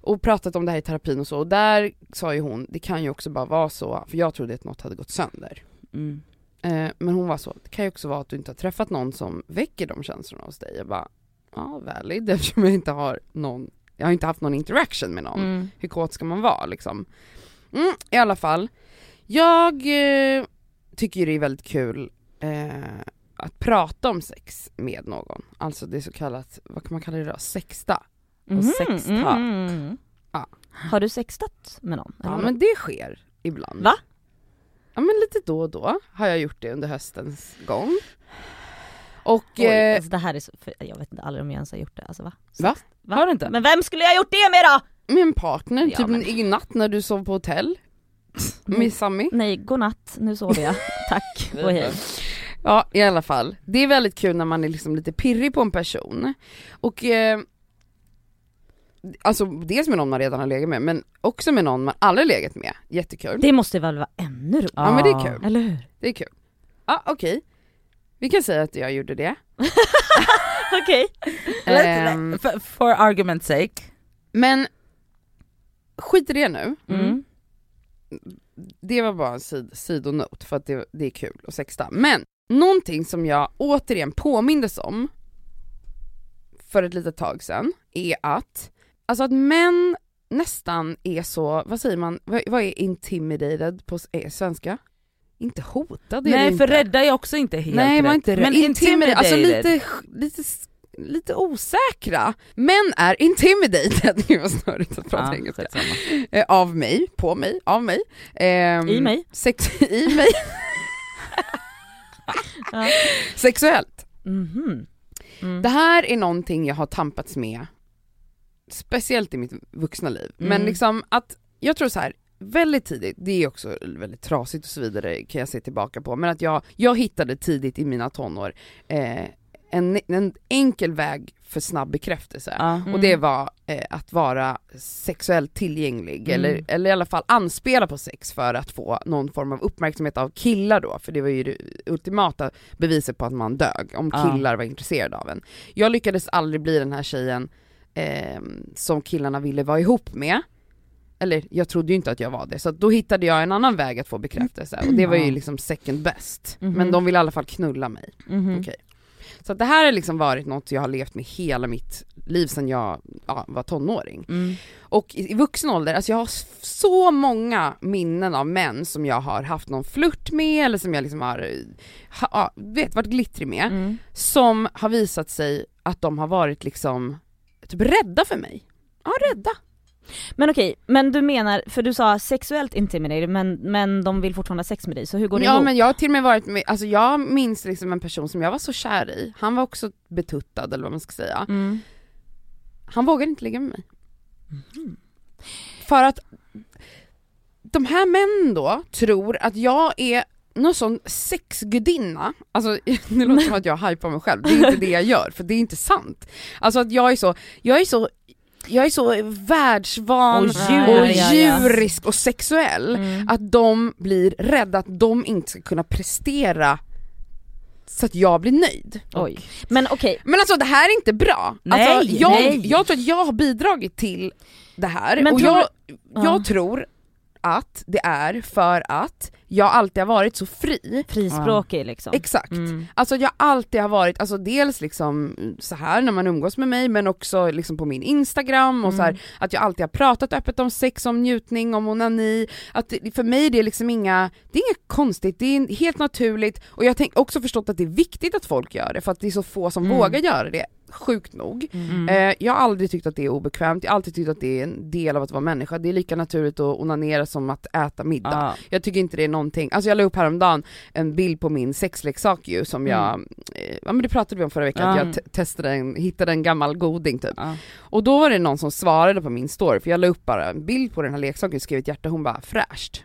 och pratat om det här i terapin och så, och där sa ju hon, det kan ju också bara vara så, för jag trodde att något hade gått sönder. Mm. Eh, men hon var så, det kan ju också vara att du inte har träffat någon som väcker de känslorna hos dig. Jag bara, ja valid eftersom jag inte har någon, jag har inte haft någon interaction med någon. Mm. Hur kåt ska man vara liksom? Mm, I alla fall, jag eh, tycker det är väldigt kul eh, att prata om sex med någon. Alltså det är så kallat, vad kan man kalla det då? Sexta. Mhm, sexta. mm. Ja. Har du sextat med någon? Ja men det sker ibland. Va? Ja men lite då och då har jag gjort det under höstens gång. Och Oj, eh, alltså det här är så, jag vet inte aldrig om jag ens har gjort det, alltså va? Va? va? Har du inte? Men vem skulle jag ha gjort det med då? en partner, Ja, typ men- i natt när du sov på hotell. Med Sammy. Nej, godnatt, nu sover jag. Tack och hej. Ja i alla fall, det är väldigt kul när man är liksom lite pirrig på en person. Och eh, Alltså dels med någon man redan har legat med men också med någon man aldrig legat med, jättekul. Det måste väl vara ännu roligare? Ja men det är kul, Eller hur? det är kul. Ja okej, vi kan säga att jag gjorde det. Okej. Eller, Ehm, for, for argument's sake. Men skit i det nu. Mm. Det var bara en sid sidonot för att det, det är kul att sexta. Men någonting som jag återigen påmindes om för ett litet tag sedan är att, alltså att män nästan är så, vad säger man, vad, vad är intimidated på eh, svenska? Inte hotad är det Nej inte. för rädda är också inte helt Nej, rätt. inte rätt. Men intimidated, alltså lite, lite, lite osäkra. Män är intimidated, det var snurrigt att prata Ja, engelska. Eh, av mig, på mig, av mig. Ehm, I mig. Sex, I mig. Ja. Sexuellt. Mhm. Mm. Det här är någonting jag har tampats med, speciellt i mitt vuxna liv. Men Mm. liksom att, jag tror så här väldigt tidigt, det är också väldigt trasigt och så vidare kan jag se tillbaka på, men att jag, jag hittade tidigt i mina tonår eh, en, en enkel väg för snabb bekräftelse. Mm. Och det var eh, att vara sexuellt tillgänglig Mm. eller, eller i alla fall anspela på sex för att få någon form av uppmärksamhet av killar då, för det var ju det ultimata beviset på att man dög, om killar var intresserade av en. Jag lyckades aldrig bli den här tjejen eh, som killarna ville vara ihop med, eller jag trodde ju inte att jag var det, så då hittade jag en annan väg att få bekräftelse och det var ju liksom second best. Mhm. Men de ville i alla fall knulla mig. Mhm. Okej. Så att det här har liksom varit något jag har levt med hela mitt liv sedan jag ja, var tonåring. Mm. Och i, i vuxen ålder, alltså jag har så många minnen av män som jag har haft någon flört med eller som jag liksom har, ha, vet, varit glittrig med, Mm. som har visat sig att de har varit liksom typ rädda för mig. Ja, rädda. Men okej, men du menar, för du sa sexuellt intimidated men, men de vill fortfarande ha sex med dig, så hur går det Ja ihop? men jag har till och med varit med, alltså jag minns liksom en person som jag var så kär i, han var också betuttad eller vad man ska säga. Mm. Han vågade inte ligga med mig. För att de här männen då tror att jag är någon sån sexgudinna, alltså det låter som att jag hypar mig själv, det är inte det jag gör för det är inte sant. Alltså att jag är så, jag är så jag är så världsvan Och och, djur- ja, ja. djurisk och sexuell Mm. att de blir rädda att de inte ska kunna prestera så att jag blir nöjd. Oj. Men okej, Men alltså det här är inte bra. Nej, alltså, jag, nej. jag tror att jag har bidragit till det här Men och tror jag, Ja. jag tror att det är för att jag alltid har varit så fri. frispråkig liksom. Exakt. Mm. Alltså jag alltid har varit, alltså dels liksom så här när man umgås med mig men också liksom på min instagram och så här, Mm. att jag alltid har pratat öppet om sex, om njutning, om onani, att det, för mig det är liksom inga, det är inget konstigt, det är helt naturligt och jag har också förstått att det är viktigt att folk gör det för att det är så få som Mm. vågar göra det, sjukt nog. Mm. Eh, jag har aldrig tyckt att det är obekvämt, jag har alltid tyckt att det är en del av att vara människa, det är lika naturligt att onanera som att äta middag. Ja. Jag tycker inte det är någonting, alltså jag la upp häromdagen en bild på min sexleksak ju som jag, eh, ja men det pratade vi om förra veckan, Ja. att jag te- testade en, hittade en gammal goding typ. Ja. Och då var det någon som svarade på min story, för jag la upp bara en bild på den här leksaken och skrev ett hjärta, hon bara fräscht.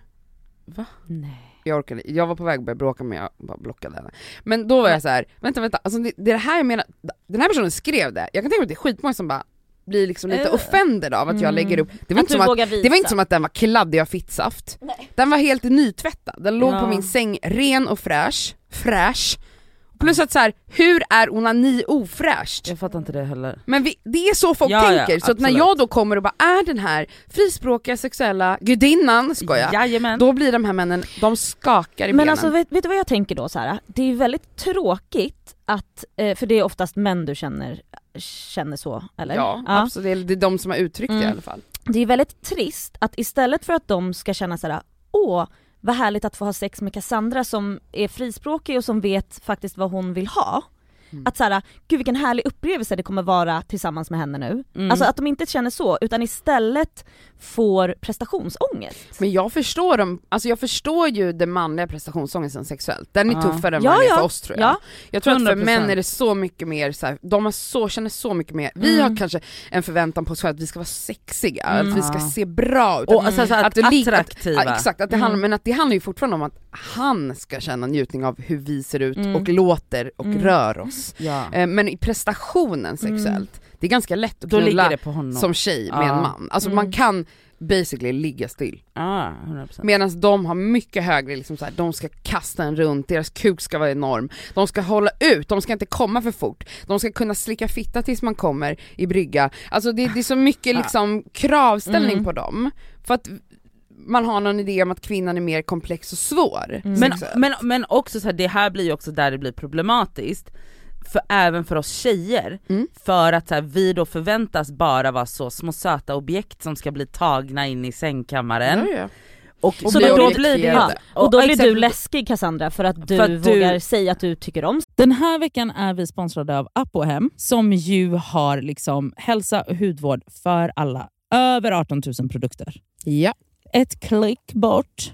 Nej. Jag orkade jag var på väg att börja bråka men jag bara blockade henne. Men då var jag så här: vänta vänta, alltså det, det är det här jag menar, den här personen skrev det, jag kan tänka mig att det är skitmånga som bara blir liksom lite Eh. offended av att jag Mm. lägger upp, det var, Att inte som att, visa. det var inte som att den var kladdig av fittsaft. Den var helt nytvättad, den låg Ja. på min säng ren och fräsch, fräsch. Plus att så här, hur är onani ofräscht? Jag fattar inte det heller. Men vi, det är så folk Ja, ja, tänker, så att när jag då kommer och bara är den här frispråkiga sexuella gudinnan, skojar, Jajamän. då blir de här männen, de skakar i Men benen. alltså vet, vet du vad jag tänker då här? Det är ju väldigt tråkigt att, eh, för det är oftast män du känner, känner så, eller? Ja, absolut, det är, det är de som har uttryckt det i Mm. alla fall. Det är väldigt trist att istället för att de ska känna såhär, åh vad härligt att få ha sex med Cassandra som är frispråkig och som vet faktiskt vad hon vill ha. Mm. Att såhär, gud vilken härlig upplevelse det kommer vara tillsammans med henne nu. Mm. Alltså att de inte känner så, utan istället får prestationsångest. Men jag förstår dem, alltså jag förstår ju den manliga prestationsångesten sexuellt, den är Ja. tuffare än Ja, vad den är ja. för oss tror jag. Ja. Jag tror att för 100%. män är det så mycket mer så här, de har så, känner så mycket mer, vi Mm. har kanske en förväntan på oss själva att vi ska vara sexiga, Mm. att vi ska se bra ut, och alltså, så att att, attraktiva. Ja, exakt, att det Mm. handlar, men att det handlar ju fortfarande om att han ska känna njutning av hur vi ser ut Mm. och låter och Mm. rör oss. Ja. Eh, Men i prestationen sexuellt, det är ganska lätt att knulla som tjej med en man. Alltså Mm. man kan basically ligga still. Ah, 100%. Medan de har mycket högre, liksom så här, de ska kasta en runt, deras kuk ska vara enorm, de ska hålla ut, de ska inte komma för fort, de ska kunna slicka fitta tills man kommer i brygga. Alltså det, det är så mycket liksom kravställning Mm. på dem, för att man har någon idé om att kvinnan är mer komplex och svår. Mm. Men, men, men också så här, det här blir ju också där det blir problematiskt, för även för oss tjejer, Mm. för att här, vi då förväntas bara vara så små söta objekt som ska bli tagna in i sängkammaren. Ja, ja. Och, Och Så bli då, blir, ja, och då blir du läskig Cassandra för att du För att du- vågar säga att du tycker om Den här veckan är vi sponsrade av Apohem som ju har liksom hälsa och hudvård för alla. Över 18 000 produkter. ja. Ett klick bort.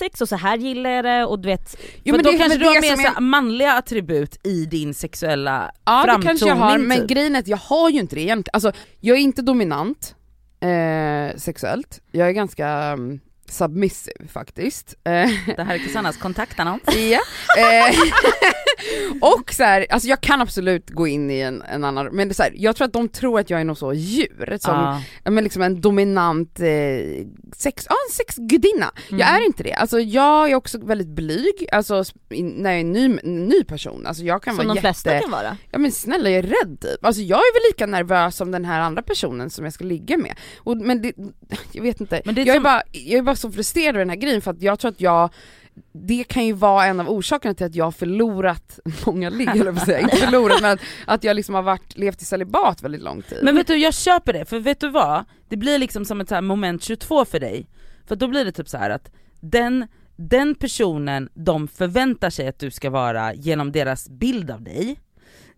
Sex och så här gillar jag det och du vet Jo, för då det kanske du har det mer här manliga attribut i din sexuella Ja det framtoning kanske jag har, men typ. grejen är att jag har ju inte det egentligen. Alltså jag är inte dominant eh, sexuellt, jag är ganska um, submissive faktiskt. Eh, Det här är Susannas kontaktannons. ja. eh, och så här, alltså jag kan absolut gå in i en, en annan, men det är så här, jag tror att de tror att jag är något så djur, som ja, men liksom en dominant eh, sex, ja, en sexgudinna. Jag är inte det. Alltså jag är också väldigt blyg, alltså när jag är en ny, ny person. Alltså jag kan som vara de jätte... flesta kan vara. Ja men snälla jag är rädd typ. Alltså jag är väl lika nervös som den här andra personen som jag ska ligga med. Och, men det, jag vet inte, Men det är jag, är som- bara, jag är bara så frustrerad över den här grejen för att jag tror att jag det kan ju vara en av orsakerna till att jag har förlorat många ligg eller vad säga, inte förlorat men att, att jag liksom har varit, levt i celibat väldigt lång tid. Men vet du, jag köper det, för vet du vad? Det blir liksom som ett så här moment 22 för dig. För då blir det typ så här att den, den personen de förväntar sig att du ska vara genom deras bild av dig,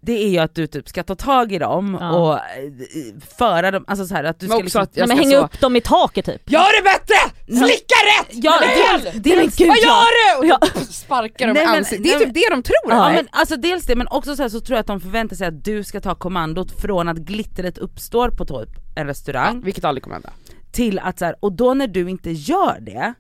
det är ju att du typ ska ta tag i dem Ja. och eh, föra dem, alltså så här att du Men ska liksom, att jag ska hänga så, upp dem i taket typ. Gör det bättre! Slicka rätt! Ja, det, det, Men det, gud, Vad ja. gör du? Och Ja. sparkar dem i ansiktet. Det är typ det de tror Ja men alltså dels det men också så, här, så tror jag att de förväntar sig att du ska ta kommandot från att glittret uppstår på typ en restaurang Vilket aldrig kommer hända. till att så här, och då när du inte gör det,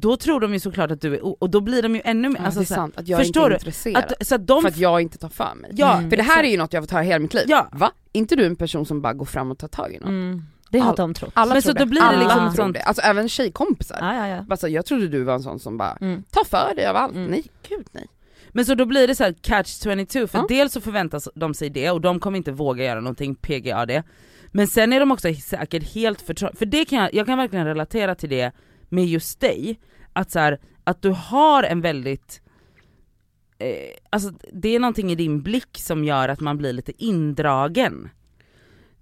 då tror de ju såklart att du är och då blir de ju ännu mer, Ja, alltså, det är så sant, att jag förstår inte är intresserad. att, så att de, för att jag inte tar för mig. ja, Mm. För det här är ju något jag har fått höra hela mitt liv. Ja. Va? inte du en person som bara går fram och tar tag i något? Mm. Det har All- de trott. Alla Men tror så då det. blir det Alla liksom tror sånt- det. Alltså även tjejkompisar. Ja, ja, ja. Bara så, jag trodde du var en sån som bara, Mm. ta för dig av allt. Mm. Nej, gud nej. Men så då blir det så här catch 22 för Ja. dels så förväntas de sig det och de kommer inte våga göra någonting PGA det. Men sen är de också säkert helt förtrollade, för det kan jag, jag kan verkligen relatera till det med just dig, att så här, att du har en väldigt eh, alltså det är någonting i din blick som gör att man blir lite indragen.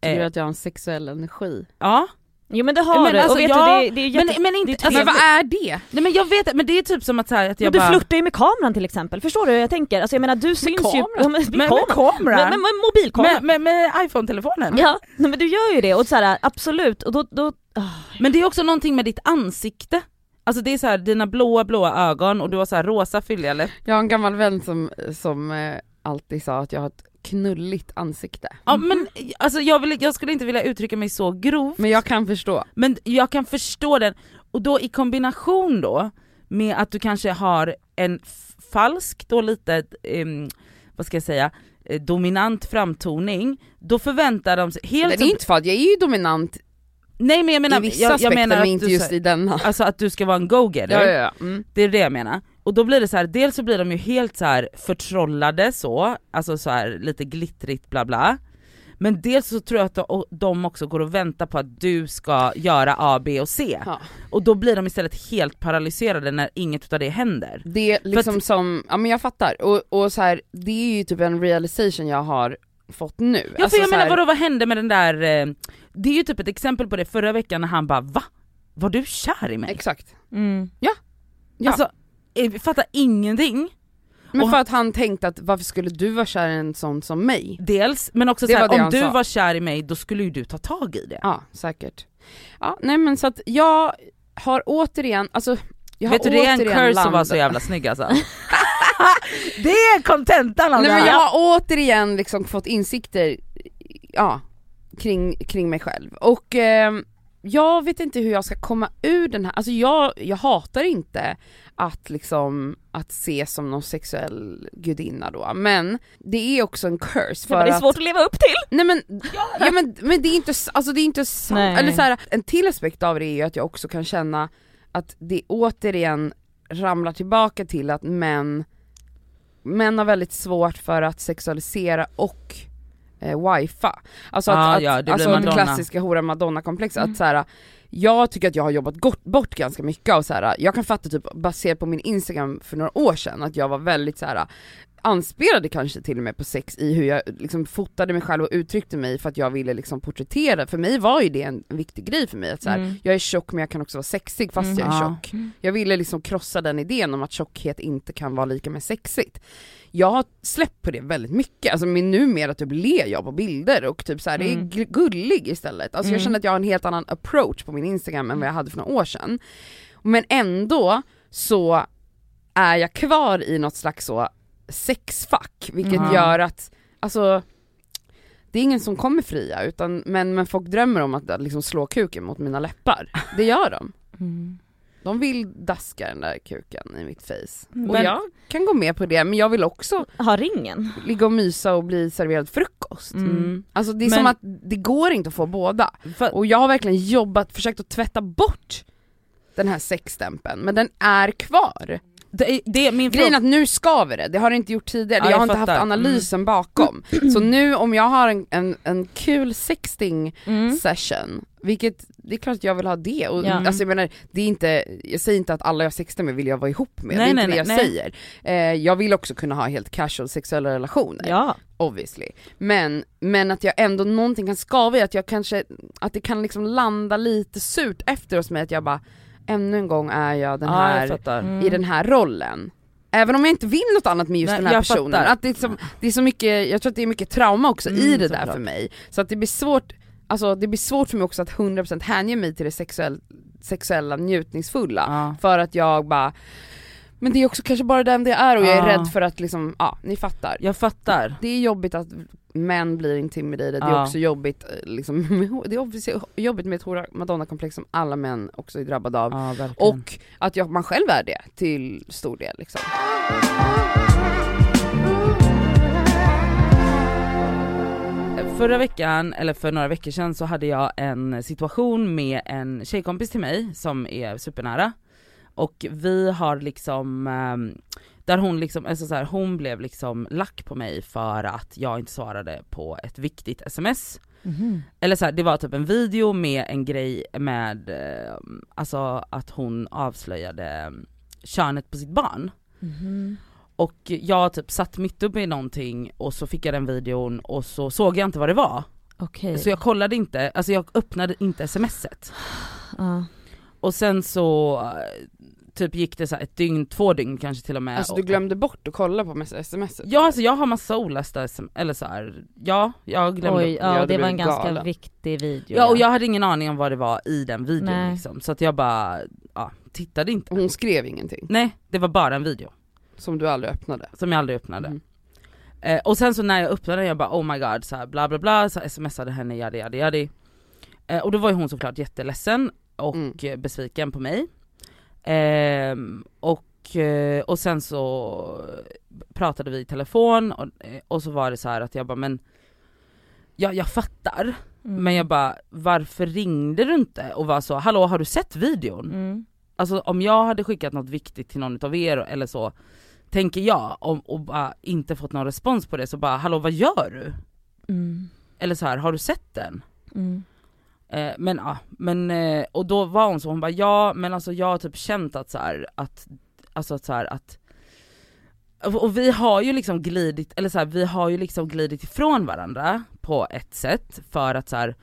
Tycker du Eh, att jag har en sexuell energi? Ja, Jo men det har Men du, alltså, och vet ja, du det, det är ju jätte... men, men inte, det är alltså, men vad är det? nej men jag vet men det är typ som att, så här, att jag men du bara... flörtar ju med kameran till exempel, förstår du hur jag tänker? Alltså jag menar du syns ju... kameran? Ja, men, med, med kameran. Med, med, med mobilkameran. med, med, med iPhone-telefonen? Ja, nej, men du gör ju det och så här, absolut, och då, då ah. Men det är också någonting med ditt ansikte. Alltså det är så här, dina blåa blåa ögon och du har så här rosa fylliga läppar. Jag har en gammal vän som, som eh, alltid sa att jag har ett knulligt ansikte. Ja men alltså jag, vill, jag skulle inte vilja uttrycka mig så grovt, Men jag kan förstå. men jag kan förstå den. Och då i kombination då med att du kanske har en falsk då lite, ehm, vad ska jag säga, eh, dominant framtoning, då förväntar de sig helt... Det är inte för att jag är ju dominant nej men jag menar, i vissa jag, jag menar men inte du, just i denna. Alltså att du ska vara en go-getter. Ja, ja, ja. Mm. Det är det jag menar. Och då blir det så här, dels så blir de ju helt så här förtrollade så, alltså så här lite glittrigt bla bla. Men dels så tror jag att de- de också går och väntar på att du ska göra A, B och C. Ja. Och då blir de istället helt paralyserade när inget av det händer. Det är liksom som, ja men jag fattar, och, och så här, det är ju typ en realization jag har fått nu. Ja för Alltså jag menar här- vadå, vad hände med den där, eh, det är ju typ ett exempel på det förra veckan när han bara va? Var du kär i mig? Exakt. Mm. Ja. Alltså, jag fattar ingenting. Men Och för att han tänkte att varför skulle du vara kär i en sån som mig? Dels, men också Det så här, var det om du sa. var kär i mig då skulle ju du ta tag i det. Ja, säkert. Ja, nej men så att jag har återigen, alltså jag Vet du det är en curse att vara så jävla snygg alltså. det är kontentan av Nej det men här. jag har återigen liksom fått insikter, ja, kring, kring mig själv. Och ehm, jag vet inte hur jag ska komma ur den här, alltså jag, jag hatar inte att liksom, att ses som någon sexuell gudinna då, men det är också en curse Ja, för men det är att svårt att leva upp till. Nej men, ja, men, men det är inte, alltså det är inte sant, eller så här, en till aspekt av det är ju att jag också kan känna att det återigen ramlar tillbaka till att män, män har väldigt svårt för att sexualisera och eh, wifa. Alltså att, Ah, att ja, det blir alltså den Madonna. klassiska hora madonna komplexet Mm. att så här, jag tycker att jag har jobbat gott, bort ganska mycket av så här. jag kan fatta typ baserat på min instagram för några år sedan att jag var väldigt så här anspelade kanske till och med på sex i hur jag liksom fotade mig själv och uttryckte mig för att jag ville liksom porträttera, för mig var ju det en viktig grej för mig att så här, Mm. jag är tjock men jag kan också vara sexig fast Mm. jag är Ja. tjock. Jag ville liksom krossa den idén om att tjockhet inte kan vara lika med sexigt. Jag har släppt på det väldigt mycket, alltså men numera typ ler jag på bilder och typ så här, det är Mm. gu- gullig istället. Alltså jag Mm. känner att jag har en helt annan approach på min instagram än vad jag hade för några år sedan. Men ändå så är jag kvar i något slags så sexfack, vilket Mm. gör att, alltså det är ingen som kommer fria, utan, men, men folk drömmer om att liksom slå kuken mot mina läppar. Det gör de. Mm. De vill daska den där kuken i mitt face. Och Men- jag kan gå med på det, men jag vill också Ha ringen. ligga och mysa och bli serverad frukost. Mm. Alltså det är Men- som att det går inte att få båda. För, Och jag har verkligen jobbat, försökt att tvätta bort den här sexstämpeln, men den är kvar. Det, det min Grejen är att nu skaver det, det har det inte gjort tidigare, Ja, jag jag har inte haft analysen bakom. Så nu om jag har en, en, en kul sexting Mm. session, vilket det är klart att jag vill ha det. Och, Ja. alltså, jag, menar, det är inte, jag säger inte att alla jag sextar med vill jag vara ihop med, Nej, det är nej, inte det jag nej, nej. säger. Eh, jag vill också kunna ha helt casual sexuella relationer, Ja. obviously. Men, men att jag ändå någonting kan skava i att jag kanske, att det kan liksom landa lite surt efter hos mig, att jag bara, ännu en gång är jag den ja, här jag fattar. Mm. i den här rollen. Även om jag inte vill något annat med just Nej, den här personen. fattar. Att det, är som, det är så mycket, jag tror att det är mycket trauma också i Mm, det där såklart. för mig. Så att det blir svårt, alltså det blir svårt för mig också att 100% hänge mig till det sexuell, sexuella njutningsfulla. Ja. För att jag bara, men det är också kanske bara den det är och jag är rädd för att liksom, ja ni fattar. Jag fattar. Det är jobbigt att män blir intimidated, det är också jobbigt eh, liksom, det är jobbigt med ett madonna-komplex som alla män också är drabbade av. Verkligen. Och att jag, man själv är det till stor del liksom. Förra veckan, eller för några veckor sedan så hade jag en situation med en tjejkompis till mig som är supernära. Och vi har liksom, ehm, där hon liksom, alltså så här, hon blev liksom lack på mig för att jag inte svarade på ett viktigt sms. Mhm. Eller så här, det var typ en video med en grej med, eh, alltså att hon avslöjade eh, könet på sitt barn. Mhm. Och jag typ satt mitt uppe i någonting och så fick jag den videon och så såg jag inte vad det var. Okej. Så jag kollade inte, alltså jag öppnade inte smset. Ja. Och sen så typ gick det så här ett dygn, två dygn kanske till och med. Alltså du Och- glömde bort att kolla på sms? Ja alltså jag har massa olästa sms, eller så här. ja jag glömde. Oj, Ja, det var en ganska galen. viktig video. Ja och jag hade ingen aning om vad det var i den videon Nej. liksom. Så att jag bara, ja, tittade inte. Hon skrev ingenting, Nej, det var bara en video som du aldrig öppnade. som jag aldrig öppnade. Mm. Eh, och sen så när jag öppnade jag bara oh my god, så här, bla bla bla, så smsade henne yadi yadi yadi. Eh, och då var ju hon såklart jätteledsen och Mm. besviken på mig. Ehm, och, eh, och sen så pratade vi i telefon och, eh, och så var det så här att jag bara men Ja jag fattar, Mm. men jag bara varför ringde du inte och var så hallå har du sett videon? Mm. Alltså om jag hade skickat något viktigt till någon utav er eller så, tänker jag, om, och bara inte fått någon respons på det så bara hallå vad gör du? Mm. Eller så här, har du sett den? Mm. Eh, men ja, men eh, och då var hon så, hon bara ja men alltså jag har typ känt att så här, att, alltså att så här, att och vi har ju liksom glidit, eller så här, vi har ju liksom glidit ifrån varandra på ett sätt för att så här,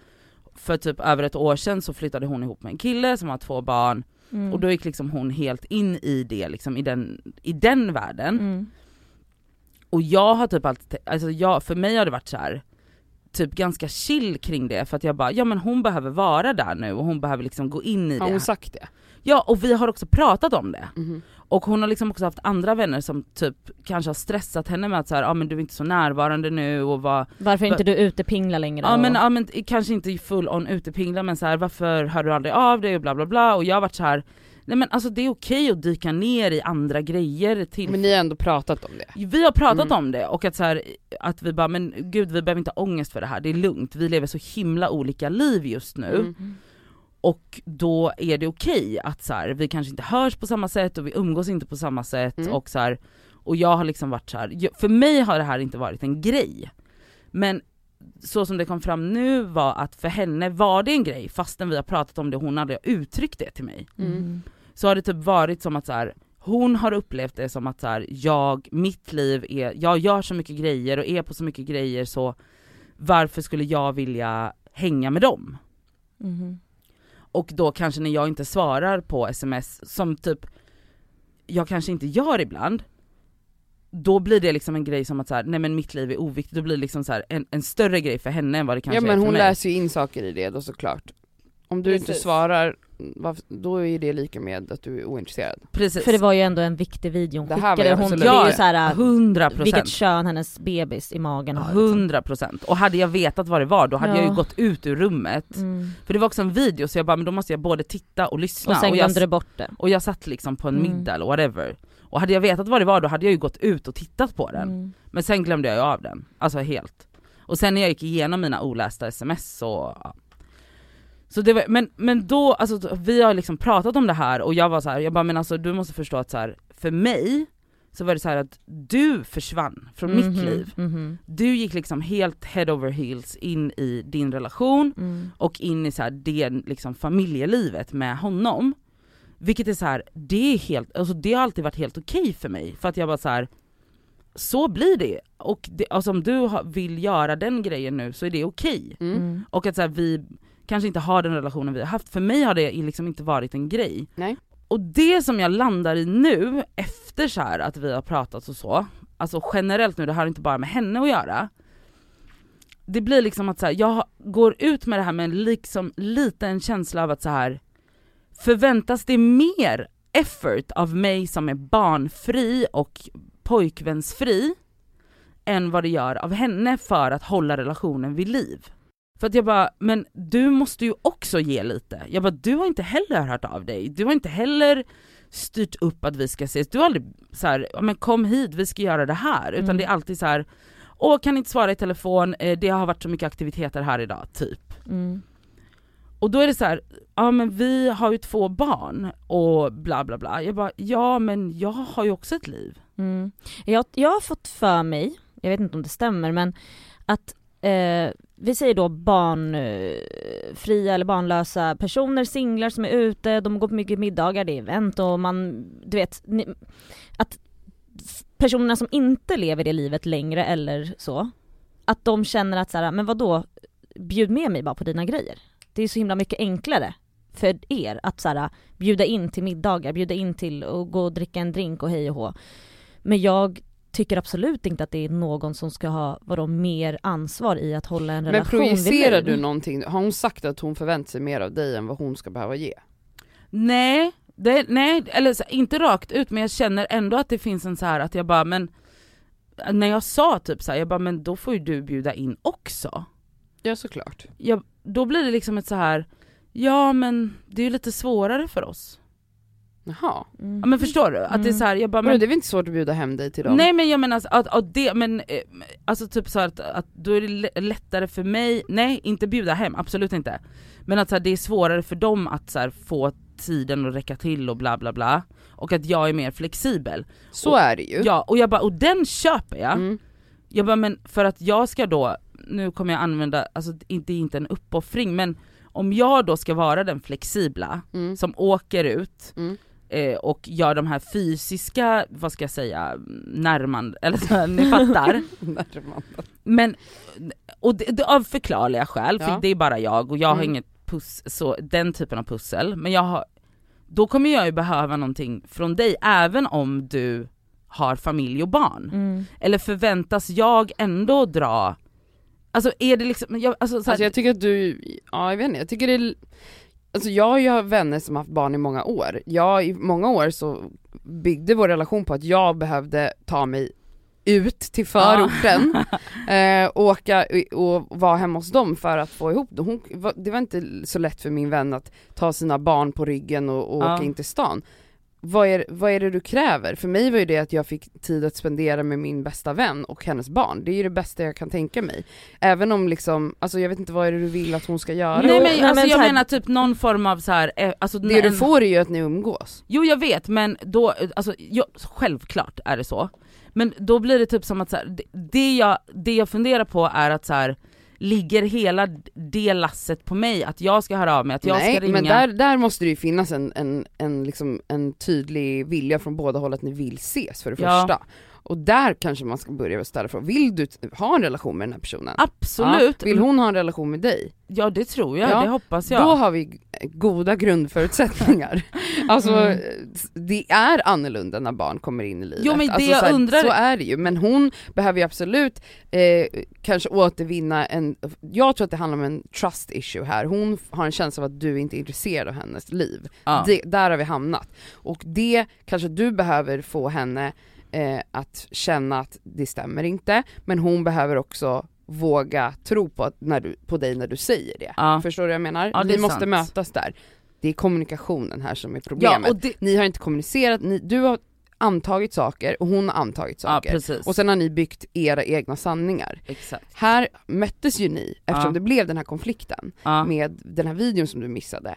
för typ över ett år sedan så flyttade hon ihop med en kille som har två barn Mm. och då gick liksom hon helt in i det liksom, i den, i den världen. Mm. Och jag har typ alltid, alltså jag, för mig har det varit så här typ ganska chill kring det för att jag bara, ja men hon behöver vara där nu och hon behöver liksom gå in i Har det. hon sagt det? Ja och vi har också pratat om det. Mhm. Och hon har liksom också haft andra vänner som typ kanske har stressat henne med att så här, ja men du är inte så närvarande nu och vad, Varför är inte du ute pingla längre? ja och- men, ja men kanske inte full on utepingla men så här, varför hör du aldrig av dig och bla bla bla och jag har varit så här. Nej men alltså det är okej att dyka ner i andra grejer till Men ni har ändå pratat om det? vi har pratat Mm. om det och att så här, att vi bara men gud vi behöver inte ha ångest för det här, det är lugnt, vi lever så himla olika liv just nu. Mm. Och då är det okej att så här, vi kanske inte hörs på samma sätt och vi umgås inte på samma sätt Mm. och så här, och jag har liksom varit så här, för mig har det här inte varit en grej. Men så som det kom fram nu var att för henne var det en grej fastän vi har pratat om det hon aldrig har uttryckt det till mig. Mm. Så har det typ varit som att så här, hon har upplevt det som att så här, jag, mitt liv är, jag gör så mycket grejer och är på så mycket grejer så varför skulle jag vilja hänga med dem? Mhm. Och då kanske när jag inte svarar på sms, som typ jag kanske inte gör ibland, då blir det liksom en grej som att så här, nej men mitt liv är oviktigt, då blir det liksom så här, en, en större grej för henne än vad det kanske Ja men är för hon mig. läser ju in saker i det då såklart. Om du inte Precis. svarar varför, då är det lika med att du är ointresserad. Precis. För det var ju ändå en viktig video hon Det här skickade, hon, det är ju såhär, 100 vilket procent. kön hennes bebis i magen har. liksom. 100 procent. Och hade jag vetat vad det var då hade jag Ja. ju gått ut ur rummet. Mm. För det var också en video så jag bara, men då måste jag både titta och lyssna. Och sen jag, glömde du bort det. och jag satt liksom på en Mm. middag eller whatever. Och hade jag vetat vad det var då hade jag ju gått ut och tittat på den. Mm. Men sen glömde jag ju av den, alltså helt. Och sen när jag gick igenom mina olästa sms så. Så det var, men, men då, alltså vi har liksom pratat om det här och jag var så här, jag bara men alltså du måste förstå att så här, för mig så var det så här att du försvann från mitt Mhm, liv. mhm, Du gick liksom helt head over heels in i din relation mm. och in i så här det liksom familjelivet med honom. Vilket är så här, det är helt, alltså det har alltid varit helt okej för mig för att jag bara så här. så blir det. Och det, alltså om du vill göra den grejen nu så är det okej. Mm. Mm. Och att så här, vi kanske inte har den relationen vi har haft, för mig har det liksom inte varit en grej. Nej. Och det som jag landar i nu, efter så att vi har pratat och så, alltså generellt nu, det har inte bara med henne att göra. Det blir liksom att så här, jag går ut med det här med en liksom liten känsla av att så här förväntas det mer effort av mig som är barnfri och pojkvänsfri än vad det gör av henne för att hålla relationen vid liv. För att jag bara, men du måste ju också ge lite. Jag bara, du har inte heller hört av dig. Du har inte heller styrt upp att vi ska ses. Du har aldrig så här, men kom hit, vi ska göra det här. Utan Mm. det är alltid så här, åh kan inte svara i telefon, eh, det har varit så mycket aktiviteter här idag, typ. Mm. Och då är det så här, ja men vi har ju två barn och bla bla bla. Jag bara, ja men jag har ju också ett liv. Mm. Jag, jag har fått för mig, jag vet inte om det stämmer men att eh, vi säger då barnfria eh, eller barnlösa personer, singlar som är ute, de går på mycket middagar, det är event och man, du vet, ni, att personerna som inte lever det livet längre eller så, att de känner att så här, men vad då bjud med mig bara på dina grejer. Det är så himla mycket enklare för er att så här, bjuda in till middagar, bjuda in till att gå och dricka en drink och hej och hå. Men jag tycker absolut inte att det är någon som ska ha vadå, mer ansvar i att hålla en Men relation vid projicerar du någonting, har hon sagt att hon förväntar sig mer av dig än vad hon ska behöva ge? Nej, det, nej eller så, inte rakt ut men jag känner ändå att det finns en så här att jag bara men när jag sa typ så här, jag bara men då får ju du bjuda in också. Ja såklart. Jag, då blir det liksom ett så här ja men det är ju lite svårare för oss. Jaha. Mm. Ja, men förstår du? Att det är Mm. så här, jag bara Men, men, det är väl inte svårt att bjuda hem dig till dem? Nej men jag menar alltså, att, att det, men eh, alltså typ så här att, att då är det lä- lättare för mig, nej inte bjuda hem, absolut inte. Men att så här, det är svårare för dem att så här, få tiden att räcka till och bla bla bla. Och att jag är mer flexibel. Så Och- är det ju. Ja, och jag bara, och den köper jag. Mm. Jag bara, men för att jag ska då, nu kommer jag använda, alltså det är inte en uppoffring men om jag då ska vara den flexibla Mm. som åker ut Mm. Eh, och gör de här fysiska, vad ska jag säga, närmand, eller så, här, ni fattar. Närmande. Men, och det, det, av förklarliga skäl, för Ja. det är bara jag och jag har Mm. inget puss, så, den typen av pussel, men jag har, då kommer jag ju behöva någonting från dig även om du har familj och barn. Mm. Eller förväntas jag ändå dra, alltså är det liksom, jag, alltså, så här, Alltså jag tycker att du, ja jag vet inte, jag tycker det är, alltså jag har ju vänner som har haft barn i många år. Jag, i många år så byggde vår relation på att jag behövde ta mig ut till förorten, eh, åka och vara hemma hos dem för att få ihop det. Hon, det var inte så lätt för min vän att ta sina barn på ryggen och, och Ja. åka in till stan. Vad är, vad är det du kräver? För mig var ju det att jag fick tid att spendera med min bästa vän och hennes barn. Det är ju det bästa jag kan tänka mig. Även om liksom, alltså jag vet inte vad är det du vill att hon ska göra? nej men, nej, alltså, men jag här- menar typ någon form av så här, eh, alltså Det du får är ju att ni umgås. Jo jag vet men då, alltså ja, självklart är det så. Men då blir det typ som att så här, det, det, jag, det jag funderar på är att så här, ligger hela det lasset på mig att jag ska höra av mig, att jag Nej ska ringa? men där, där måste det ju finnas en, en, en, liksom, en tydlig vilja från båda håll att ni vill ses för det Ja. första. Och där kanske man ska börja ställa frågan, vill du ha en relation med den här personen? Absolut, Ja, vill hon ha en relation med dig? ja det tror jag, Ja, det hoppas jag. Då har vi goda grundförutsättningar. alltså Mm. det är annorlunda när barn kommer in i livet. Jo, men det alltså, jag så, undrar- så är det ju, men hon behöver ju absolut eh, kanske återvinna en jag tror att det handlar om en trust issue här, hon har en känsla av att du inte är intresserad av hennes liv. Ja. Det, där har vi hamnat. Och det kanske du behöver få henne eh, att känna att det stämmer inte, men hon behöver också våga tro på, att när du, på dig när du säger det. Ja. Förstår du vad jag menar? Ja, vi måste sant. mötas där. Det är kommunikationen här som är problemet. ja det, Ni har inte kommunicerat, ni, du har antagit saker och hon har antagit ja saker. precis. och sen har ni byggt era egna sanningar. Exakt. Här möttes ju ni, eftersom Ja. det blev den här konflikten Ja. med den här videon som du missade.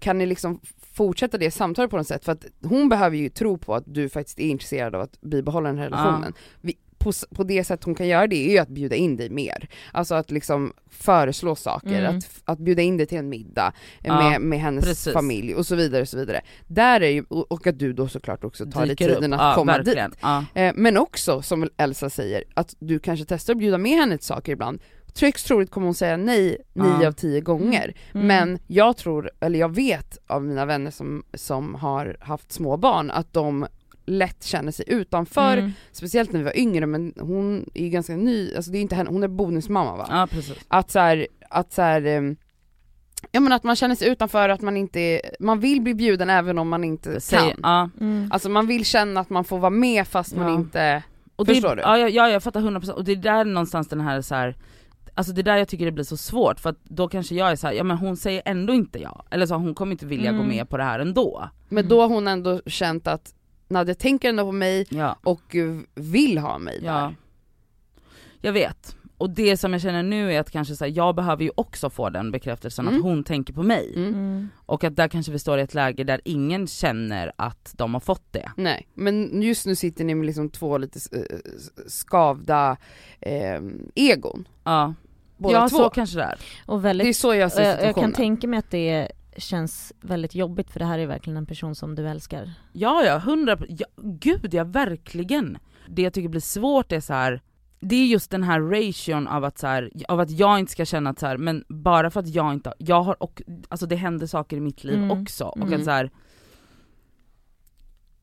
Kan ni liksom fortsätta det samtalet på något sätt? För att hon behöver ju tro på att du faktiskt är intresserad av att bibehålla den här relationen. Vi, på, på det sätt hon kan göra det är ju att bjuda in dig mer. Alltså att liksom föreslå saker, Mm. att, att bjuda in dig till en middag eh, Ja, med, med hennes precis. familj och så vidare och så vidare. Där är ju, och att du då såklart också tar dig tiden upp. att ja, komma dit. verkligen. Ja. Eh, men också, som Elsa säger, att du kanske testar att bjuda med henne till saker ibland. Högst troligt kommer hon säga nej nio Ja. av tio gånger. Mm. Men jag tror, eller jag vet av mina vänner som, som har haft små barn att de lätt känner sig utanför, Mm. speciellt när vi var yngre men hon är ju ganska ny, alltså det är inte henne, hon är bonusmamma va? ja precis. Att så här, att så här, ehm, ja men att man känner sig utanför, att man inte, man vill bli bjuden även om man inte Säg, kan. ja. Mm. Alltså man vill känna att man får vara med fast man Ja. inte, Och Förstår det, du? Ja, ja, ja jag fattar 100% och det är där någonstans den här så här. Alltså det är där jag tycker det blir så svårt för att då kanske jag är så här, ja men hon säger ändå inte ja, eller så hon kommer inte vilja gå Mm. med på det här ändå. men då har hon ändå känt att Nadja tänker ändå på mig Ja, och vill ha mig ja. där. Jag vet. Och det som jag känner nu är att kanske så här, jag behöver ju också få den bekräftelsen Mm. att hon tänker på mig. Mm. Mm. Och att där kanske vi står i ett läge där ingen känner att de har fått det. Nej, men just nu sitter ni med liksom två lite eh, skavda eh, egon. Ja, Båda ja två. så kanske det är. Och Det är väldigt, så jag ser jag, jag situationen. kan tänka mig att det känns väldigt jobbigt för det här är verkligen en person som du älskar. Ja ja, hundra ja, gud ja verkligen. Det jag tycker blir svårt är så här. det är just den här ration av att, så här, av att jag inte ska känna att så här, men bara för att jag inte, jag har och, alltså det händer saker i mitt liv Mm. också och Mm. att så här,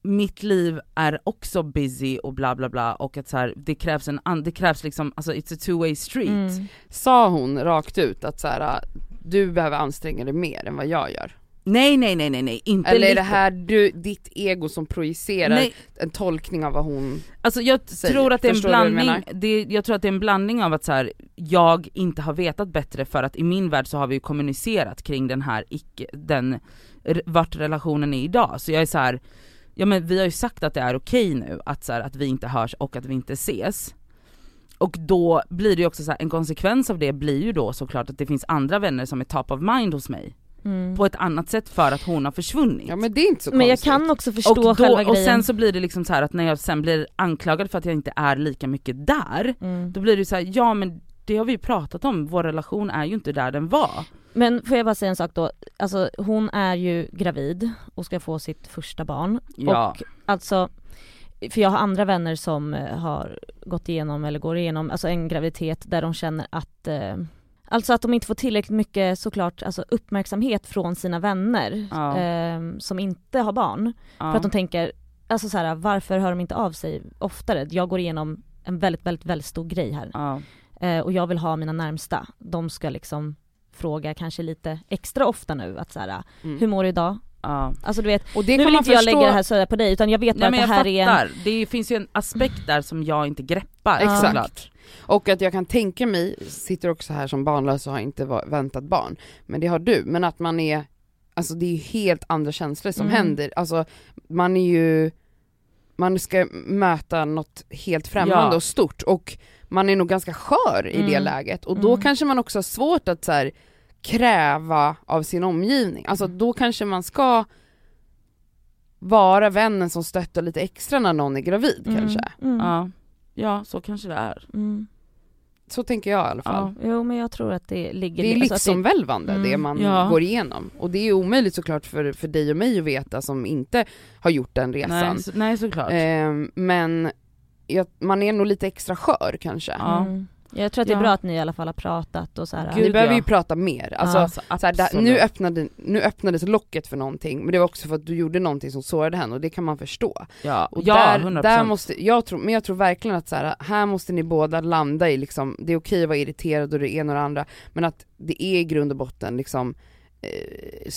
mitt liv är också busy och bla bla bla och att så här, det krävs en an, det krävs liksom, alltså it's a two way street. Mm. Sa hon rakt ut att så här, du behöver anstränga dig mer än vad jag gör? Nej nej nej nej nej, inte Eller är lite. det här du, ditt ego som projicerar Nej, en tolkning av vad hon... Alltså jag säger. tror att det är en Förstår blandning, det, jag tror att det är en blandning av att så här, jag inte har vetat bättre för att i min värld så har vi ju kommunicerat kring den här icke, den, vart relationen är idag. Så jag är så här, ja men vi har ju sagt att det är okej nu att, så här, att vi inte hörs och att vi inte ses. Och då blir det ju också så här, en konsekvens av det blir ju då såklart att det finns andra vänner som är top of mind hos mig. Mm. På ett annat sätt för att hon har försvunnit. Ja men det är inte så Men jag konstigt. kan också förstå och, då, själva och grejen. sen så blir det liksom så här att när jag sen blir anklagad för att jag inte är lika mycket där, mm. då blir det så här, ja men det har vi pratat om, vår relation är ju inte där den var. Men får jag bara säga en sak då, alltså hon är ju gravid och ska få sitt första barn. Ja. Och alltså, för jag har andra vänner som eh, har gått igenom eller går igenom alltså en graviditet där de känner att eh, Alltså att de inte får tillräckligt mycket såklart alltså uppmärksamhet från sina vänner Ja. eh, som inte har barn. ja. För att de tänker, alltså så här, varför hör de inte av sig oftare? Jag går igenom en väldigt, väldigt, väldigt stor grej här. ja. Eh, och jag vill ha mina närmsta. De ska liksom fråga kanske lite extra ofta nu att så här, Mm. hur mår du idag? ja. Alltså du vet, Och det nu kan vill man inte jag förstå... lägga det här sådär på dig utan jag vet bara Nej att det här är en... fattar, det finns ju en aspekt där som jag inte greppar Exakt. såklart. Och att jag kan tänka mig, sitter också här som barnlös och har inte väntat barn, men det har du, men att man är, alltså det är ju helt andra känslor som Mm. händer, alltså man är ju, man ska möta något helt främmande Ja. och stort och man är nog ganska skör i det Mm. läget och då Mm. kanske man också har svårt att så här, kräva av sin omgivning, alltså då kanske man ska vara vännen som stöttar lite extra när någon är gravid Mm, kanske. Mm, Ja. ja, så kanske det är. mm. Så tänker jag i alla fall. Ja. Jo men jag tror att det ligger... Det är alltså livsomvälvande Mm. det man Ja. går igenom. Och det är omöjligt såklart för, för dig och mig att veta som inte har gjort den resan. Nej, så, nej såklart. Ehm, men jag, man är nog lite extra skör kanske. Ja. Mm. Jag tror att det är Ja. bra att ni i alla fall har pratat och så här. Gud, Ni behöver ja. ju prata mer, alltså, Ja. så här, där, nu, öppnade, nu öppnades locket för någonting, men det var också för att du gjorde någonting som sårade henne och det kan man förstå. Ja, Och ja där, 100%. där måste, jag tror, men jag tror verkligen att så här, här måste ni båda landa i liksom, det är okej att vara irriterad och det ena och det andra, men att det är i grund och botten liksom, eh,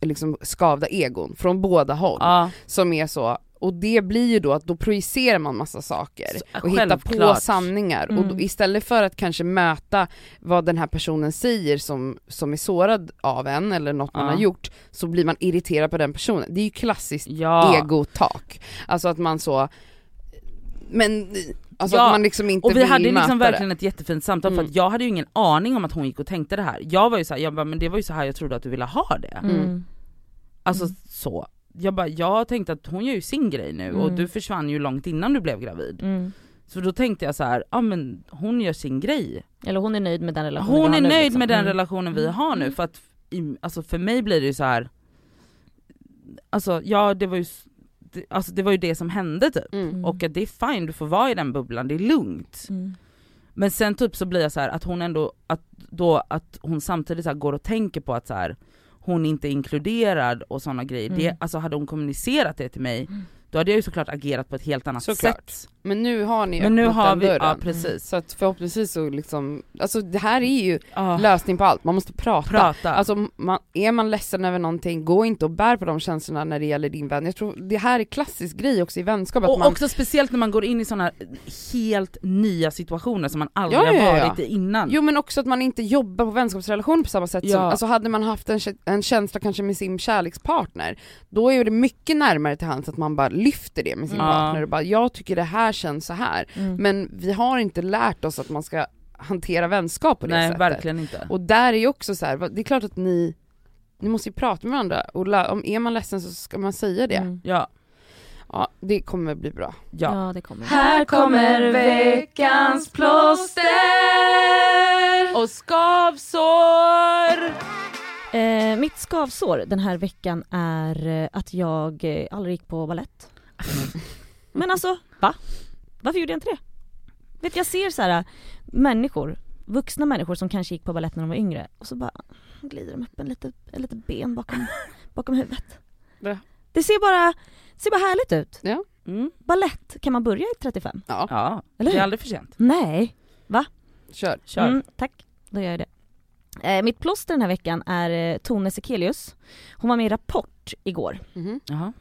liksom skavda egon från båda håll Ja, som är så, och det blir ju då att då projicerar man massa saker och hittar på självklart. sanningar och då, Mm. istället för att kanske möta vad den här personen säger som, som är sårad av en eller något man Ja. har gjort så blir man irriterad på den personen. Det är ju klassiskt ja. egotak. Alltså att man så, men alltså Ja, att man liksom inte Och vi hade liksom det. verkligen ett jättefint samtal för Mm. att jag hade ju ingen aning om att hon gick och tänkte det här. Jag var ju såhär, jag bara, men det var ju så här jag trodde att du ville ha det. Mm. Alltså Mm. så. Jag bara, jag tänkte att hon gör ju sin grej nu och Mm. du försvann ju långt innan du blev gravid. Mm. Så då tänkte jag så här, ja men hon gör sin grej. Eller hon är nöjd med den relationen vi Hon har är nu, nöjd liksom. med den Mm. relationen vi Mm. har nu för att, i- alltså för mig blir det ju så här. Alltså ja det var ju, det, alltså det var ju det som hände typ. Mm. Mm. Och att det är fine, du får vara i den bubblan, det är lugnt. Mm. Men sen typ så blir jag så här att hon ändå, att då att hon samtidigt så här går och tänker på att så här hon inte är inkluderad och sådana grejer. Mm. Det, alltså hade hon kommunicerat det till mig, Mm. då hade jag ju såklart agerat på ett helt annat Såklart. sätt. Men nu har ni Men nu öppnat har vi, dörren. ja precis. Så att förhoppningsvis så liksom, alltså det här är ju Ja, lösning på allt, man måste prata. prata. Alltså man, är man ledsen över någonting, gå inte och bär på de känslorna när det gäller din vän. Jag tror det här är klassisk grej också i vänskap, och man, också speciellt när man går in i sådana helt nya situationer som man aldrig Ja, ja, har ja. varit i innan. jo men också att man inte jobbar på vänskapsrelationer på samma sätt som, alltså hade man haft en, en känsla kanske med sin kärlekspartner, då är det mycket närmare till hands att man bara lyfter det med sin partner och bara jag tycker det här känns så här. Mm. men vi har inte lärt oss att man ska hantera vänskap på det Nej sättet. verkligen inte. Och där är ju också så här, det är klart att ni, ni måste ju prata med varandra och om är man ledsen så ska man säga det. Mm. Ja, Ja, det kommer bli bra. ja. Ja det kommer. Här kommer veckans plåster och skavsår! Eh, mitt skavsår den här veckan är eh, att jag eh, aldrig gick på ballett. Men alltså, va? Varför gjorde jag inte det? Vet jag ser så här människor, vuxna människor som kanske gick på ballett när de var yngre och så bara glider de upp en lite, en lite ben bakom, bakom huvudet. Ja. Det ser bara, ser bara härligt ut. Mm. Ballett, kan man börja i 35? Ja, Ja, Eller det är hur? aldrig för sent. Nej. kör. Kör. Mm, tack, då gör jag det. Eh, mitt plåster den här veckan är eh, Tone Sekelius. Hon var med i Rapport igår. Mhm. Jaha.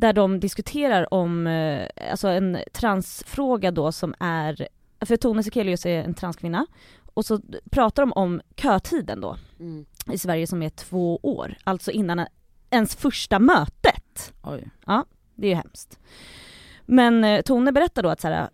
Där de diskuterar om, eh, alltså en transfråga då som är, för Tone Sekelius är en transkvinna, och så pratar de om kötiden då Mm. i Sverige som är två år, alltså innan ens första mötet. Oj. Det är ju hemskt. Men eh, Tone berättar då att så här,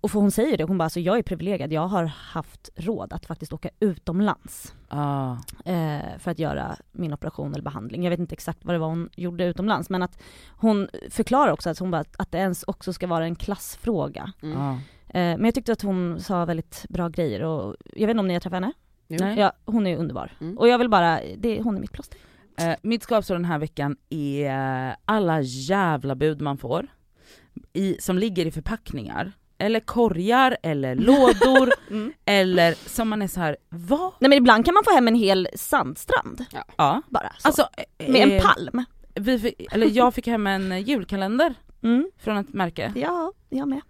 och hon säger det, hon bara alltså jag är privilegierad, jag har haft råd att faktiskt åka utomlands Ah. eh, för att göra min operation eller behandling. Jag vet inte exakt vad det var hon gjorde utomlands men att hon förklarar också att, hon bara, att det ens också ska vara en klassfråga. Mm. Ah. Eh, men jag tyckte att hon sa väldigt bra grejer och jag vet inte om ni har träffat henne? Nej. Ja, hon är underbar. Mm. Och jag vill bara, det, hon är mitt plåster. Eh, mitt skavsår den här veckan är alla jävla bud man får, i, som ligger i förpackningar, eller korgar, eller lådor, eller som man är så här, vad? Nej men ibland kan man få hem en hel sandstrand Ja. bara. Så. Alltså, eh, med en palm. vi fick, eller jag fick hem en eh, julkalender Mm. från ett märke, Ja, jag med.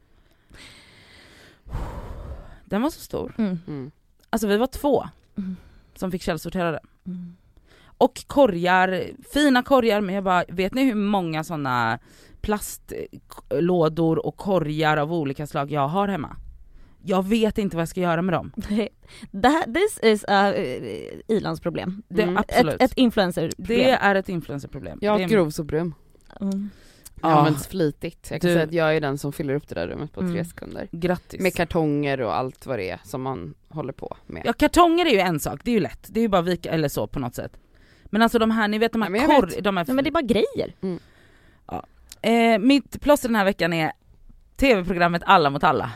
den var så stor. Mm. Mm. Alltså vi var två Mm. som fick källsortera den. Mm. Och korgar, fina korgar, men jag bara, vet ni hur många sådana plastlådor och korgar av olika slag jag har hemma? Jag vet inte vad jag ska göra med dem. Det här, this is a uh, ilandsproblem. Det, Mm. Absolut. Ett, ett influencerproblem. det är ett influencerproblem. Jag har ett är- grovsoprum. Mm. Det Ja. används flitigt. Jag kan Du- säga att jag är den som fyller upp det där rummet på Mm. tre sekunder. Grattis. Med kartonger och allt vad det är som man håller på med. ja kartonger är ju en sak, det är ju lätt. Det är ju bara vika eller så på något sätt. Men alltså de här, ni vet de här vet. De här, Nej men det är bara grejer. Eh, mitt plåster den här veckan är tv-programmet Alla mot alla.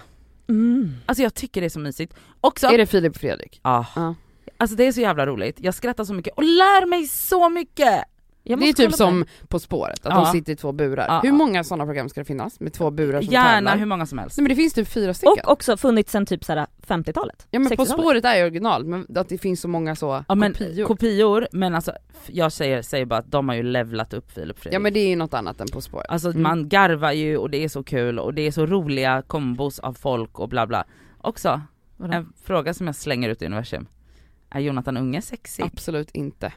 Mm. Alltså jag tycker det är så mysigt. Också, Är det Filip och Fredrik? Ja. Ja. Alltså det är så jävla roligt, jag skrattar så mycket och lär mig så mycket! Det är typ som På spåret, att Ja. de sitter i två burar. Ja. Hur många sådana program ska det finnas med två burar som Gärna tävlar? hur många som helst. Nej men det finns typ fyra det. stycken. Och också funnits sen typ såhär 50-talet. ja men På 60-talet. spåret är ju original, men att det finns så många så Ja men kopior. kopior. men alltså jag säger, säger bara att de har ju levlat upp Filip Fredrik. ja men det är ju något annat än På spåret. Alltså Mm. man garvar ju och det är så kul och det är så roliga kombos av folk och bla bla. Också, Vadå? en fråga som jag slänger ut i universum. Är Jonathan Unge sexig? Absolut inte.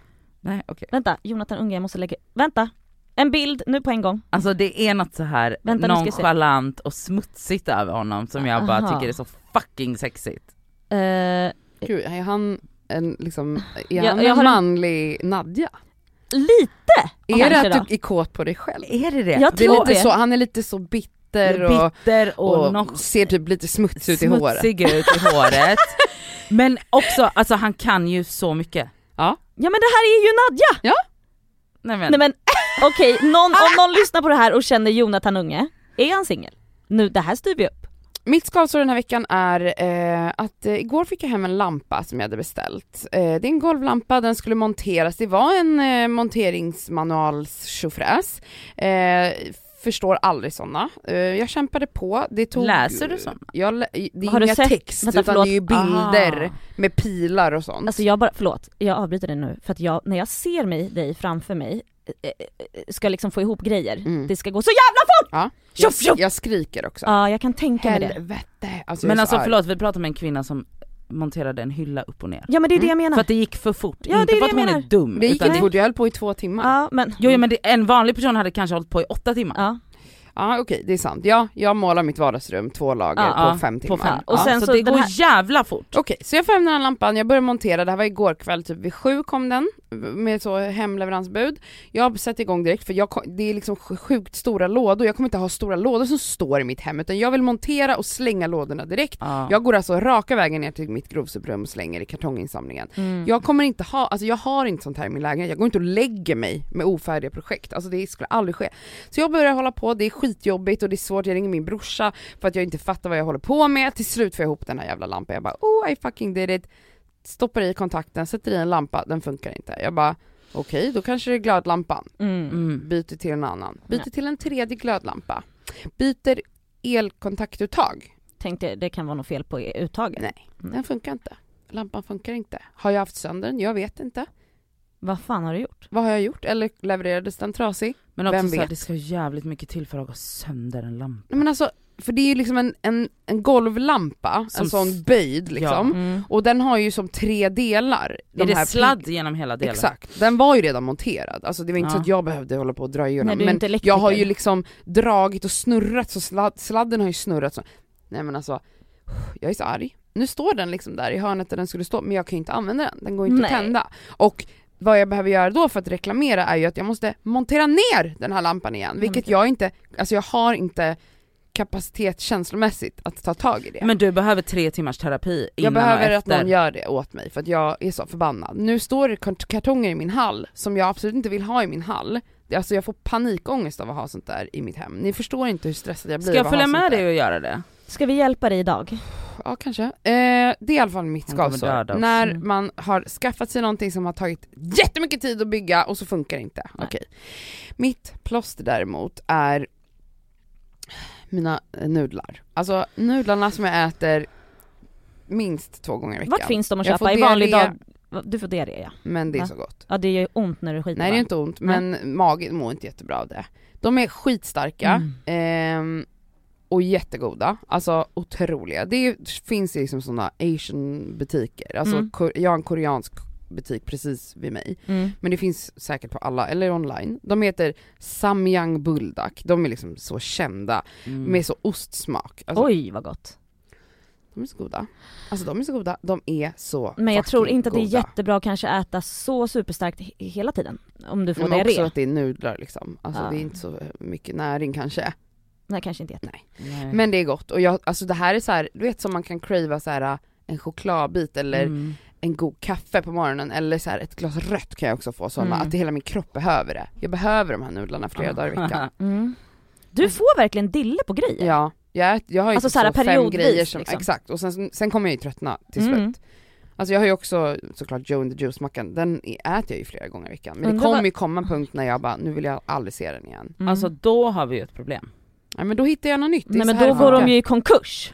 Nej okej. Vänta, Jonathan Unge, jag måste lägga... Vänta! En bild nu på en gång. Alltså det är något så här Vänta, nu ska jag se. nonchalant och smutsigt över honom som jag bara Aha. tycker är så fucking sexigt. Eh, Gud, är han en liksom, är Jag- han jag en har en- manlig Nadja? lite! Är kanske det då. att du är kåt på dig själv? Är det det? Jag Det är tror lite det. så, han är lite så bitter och, Bitter och, och nog ser typ lite smutsig ut i håret. smutsig ut i håret. Men också, alltså han kan ju så mycket. Ja men det här är ju Nadja! Nej men, Nej men okej, någon, om någon lyssnar på det här och känner Jonathan Unge, är han singel? Nu, det här styr vi upp. Mitt skavsår den här veckan är eh, att eh, igår fick jag hem en lampa som jag hade beställt. Eh, det är en golvlampa, den skulle monteras, det var en eh, monteringsmanuals. Eh, förstår aldrig sådana. Eh, jag kämpade på, det tog... Läser du såna? Jag, lä- det är Har du inga sett- text Vänta, utan det är ju bilder Aha. med pilar och sånt. Alltså jag bara, förlåt, jag avbryter dig nu för att jag, när jag ser mig, dig framför mig, eh, eh, ska liksom få ihop grejer, Mm. det ska gå så jävla fort! ja, jag, tjoff! jag skriker också. Ja jag kan tänka mig det. Helvete! Alltså, men alltså arg. förlåt, vi pratar med en kvinna som monterade en hylla upp och ner. Ja men det är det jag För menar. att det gick för fort, Ja, inte det är för att hon är dum. Det gick utan inte fort, jag höll på i två timmar. Ja men, Jo, jo men det, en vanlig person hade kanske hållit på i åtta timmar. ja. Ja okej, det är sant. Ja, jag målar mitt vardagsrum två lager Ja, på ja, fem timmar. På fem. Och ja, sen så, så det den går här- jävla fort. Okej, så jag får hem den här lampan, jag börjar montera, det här var igår kväll, typ vid sju kom den med så hemleveransbud. Jag sätter igång direkt för jag, det är liksom sj- sjukt stora lådor, jag kommer inte ha stora lådor som står i mitt hem utan jag vill montera och slänga lådorna direkt. Ja. Jag går alltså raka vägen ner till mitt grovsoprum och slänger i kartonginsamlingen. Mm. Jag kommer inte ha, alltså jag har inte sånt här i min lägenhet, jag går inte och lägger mig med ofärdiga projekt, alltså det skulle aldrig ske. Så jag börjar hålla på, det är skitjobbigt och det är svårt, jag ringer min brorsa för att jag inte fattar vad jag håller på med, till slut får jag ihop den här jävla lampan, jag bara oh I fucking did it, stoppar i kontakten, sätter i en lampa, den funkar inte. Jag bara okej, då kanske det är glödlampan, Mm. Mm. byter till en annan, byter Ja. till en tredje glödlampa, byter elkontaktuttag, Tänkte det kan vara något fel på uttaget. nej Mm. den funkar inte. Lampan funkar inte. Har jag haft sönder den? Jag vet inte. Vad fan har du gjort? Vad har jag gjort? Eller levererades den trasig? Men också Vem så här, vet? det ska jävligt mycket till för att gå sönder en lampa. Nej men alltså, för det är ju liksom en, en, en golvlampa, Som en sån böjd liksom. Mm. Och den har ju som tre delar. är det här sladd genom hela delen? Exakt, den var ju redan monterad. Alltså det var inte Ja. så att jag behövde hålla på och dra du är men jag har ju liksom dragit och snurrat så sladd, sladden har ju snurrat så. Nej men alltså, jag är så arg. Nu står den liksom där i hörnet där den skulle stå, men jag kan ju inte använda den, den går ju inte Nej. att tända. Och vad jag behöver göra då för att reklamera är ju att jag måste montera ner den här lampan igen, vilket jag inte, alltså jag har inte kapacitet känslomässigt att ta tag i det. Men du behöver tre timmars terapi innan Jag behöver och att efter. någon gör det åt mig för att jag är så förbannad. Nu står det kart- kartonger i min hall som jag absolut inte vill ha i min hall. Alltså jag får panikångest av att ha sånt där i mitt hem. Ni förstår inte hur stressad jag blir Ska jag av att följa ha med sånt dig där. och göra det? Ska vi hjälpa dig idag? Ja kanske. Eh, det är i alla fall mitt skavsår. När Mm. man har skaffat sig någonting som har tagit jättemycket tid att bygga och så funkar det inte. Nej. Okej. Mitt plåster däremot är mina eh, nudlar. Alltså nudlarna som jag äter minst två gånger i veckan. Vart finns de att Jag får köpa? I vanlig dag? Du får diarré ja. Men det är Va? så gott. Ja det gör ju ont när du skiter Nej det är inte ont, Nej. men magen mår inte jättebra av det. De är skitstarka Mm. ehm, och jättegoda, alltså otroliga. Det är, finns liksom sådana asian butiker, alltså Mm. jag har en koreansk butik precis vid mig. Mm. Men det finns säkert på alla, eller online. De heter Samyang Buldak, de är liksom så kända Mm. med så ostsmak. Alltså, Oj vad gott. De är så goda. Alltså de är så goda, de är så Men jag tror inte att det är goda. jättebra att kanske äta så superstarkt he- hela tiden. Om du får Men också diarré. att det är nudlar liksom. Alltså Ja. det är inte så mycket näring kanske. Nej kanske inte jätte. Nej. Men det är gott och jag, alltså det här är så här, du vet som man kan crava så här en chokladbit eller Mm. en god kaffe på morgonen eller så här ett glas rött kan jag också få sådana, Mm. att hela min kropp behöver det. Jag behöver de här nudlarna flera dagar i veckan. Mm. Du får verkligen dille på grejer. Ja, jag, jag har ju Alltså typ så här så fem grejer som, liksom. exakt, och sen, sen kommer jag ju tröttna till Mm. slut. Alltså jag har ju också såklart Joe and the Juice-mackan, den äter jag ju flera gånger i veckan. Men det kommer ju komma en punkt när jag bara, nu vill jag aldrig se den igen. Mm. Alltså då har vi ju ett problem. Nej men då hittar jag något nytt. Nej men då går de ju i konkurs.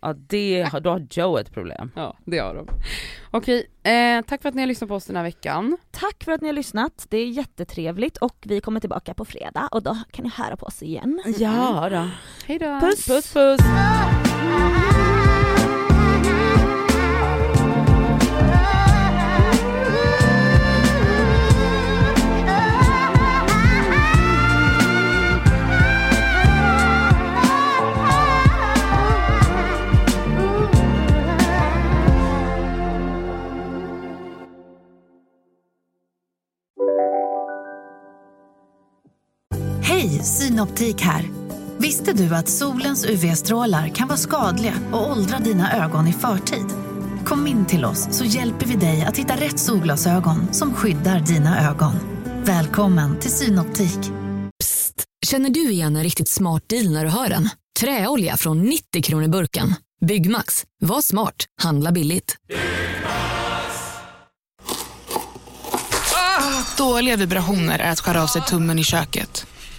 Ja det, har- då har Joe ett problem. Ja, det har de. Okej, eh, tack för att ni har lyssnat på oss den här veckan. Tack för att ni har lyssnat, det är jättetrevligt och vi kommer tillbaka på fredag och då kan ni höra på oss igen. Ja då. Hej då! Puss! Puss puss! Hej, Synoptik här. Visste du att solens UV-strålar kan vara skadliga och åldra dina ögon i förtid? Kom in till oss så hjälper vi dig att hitta rätt solglasögon som skyddar dina ögon. Välkommen till Synoptik. Psst! Känner du igen en riktigt smart deal när du hör den? Träolja från 90 kronor burken. Byggmax. Var smart. Handla billigt. Dåliga vibrationer är att skära av sig tummen i köket.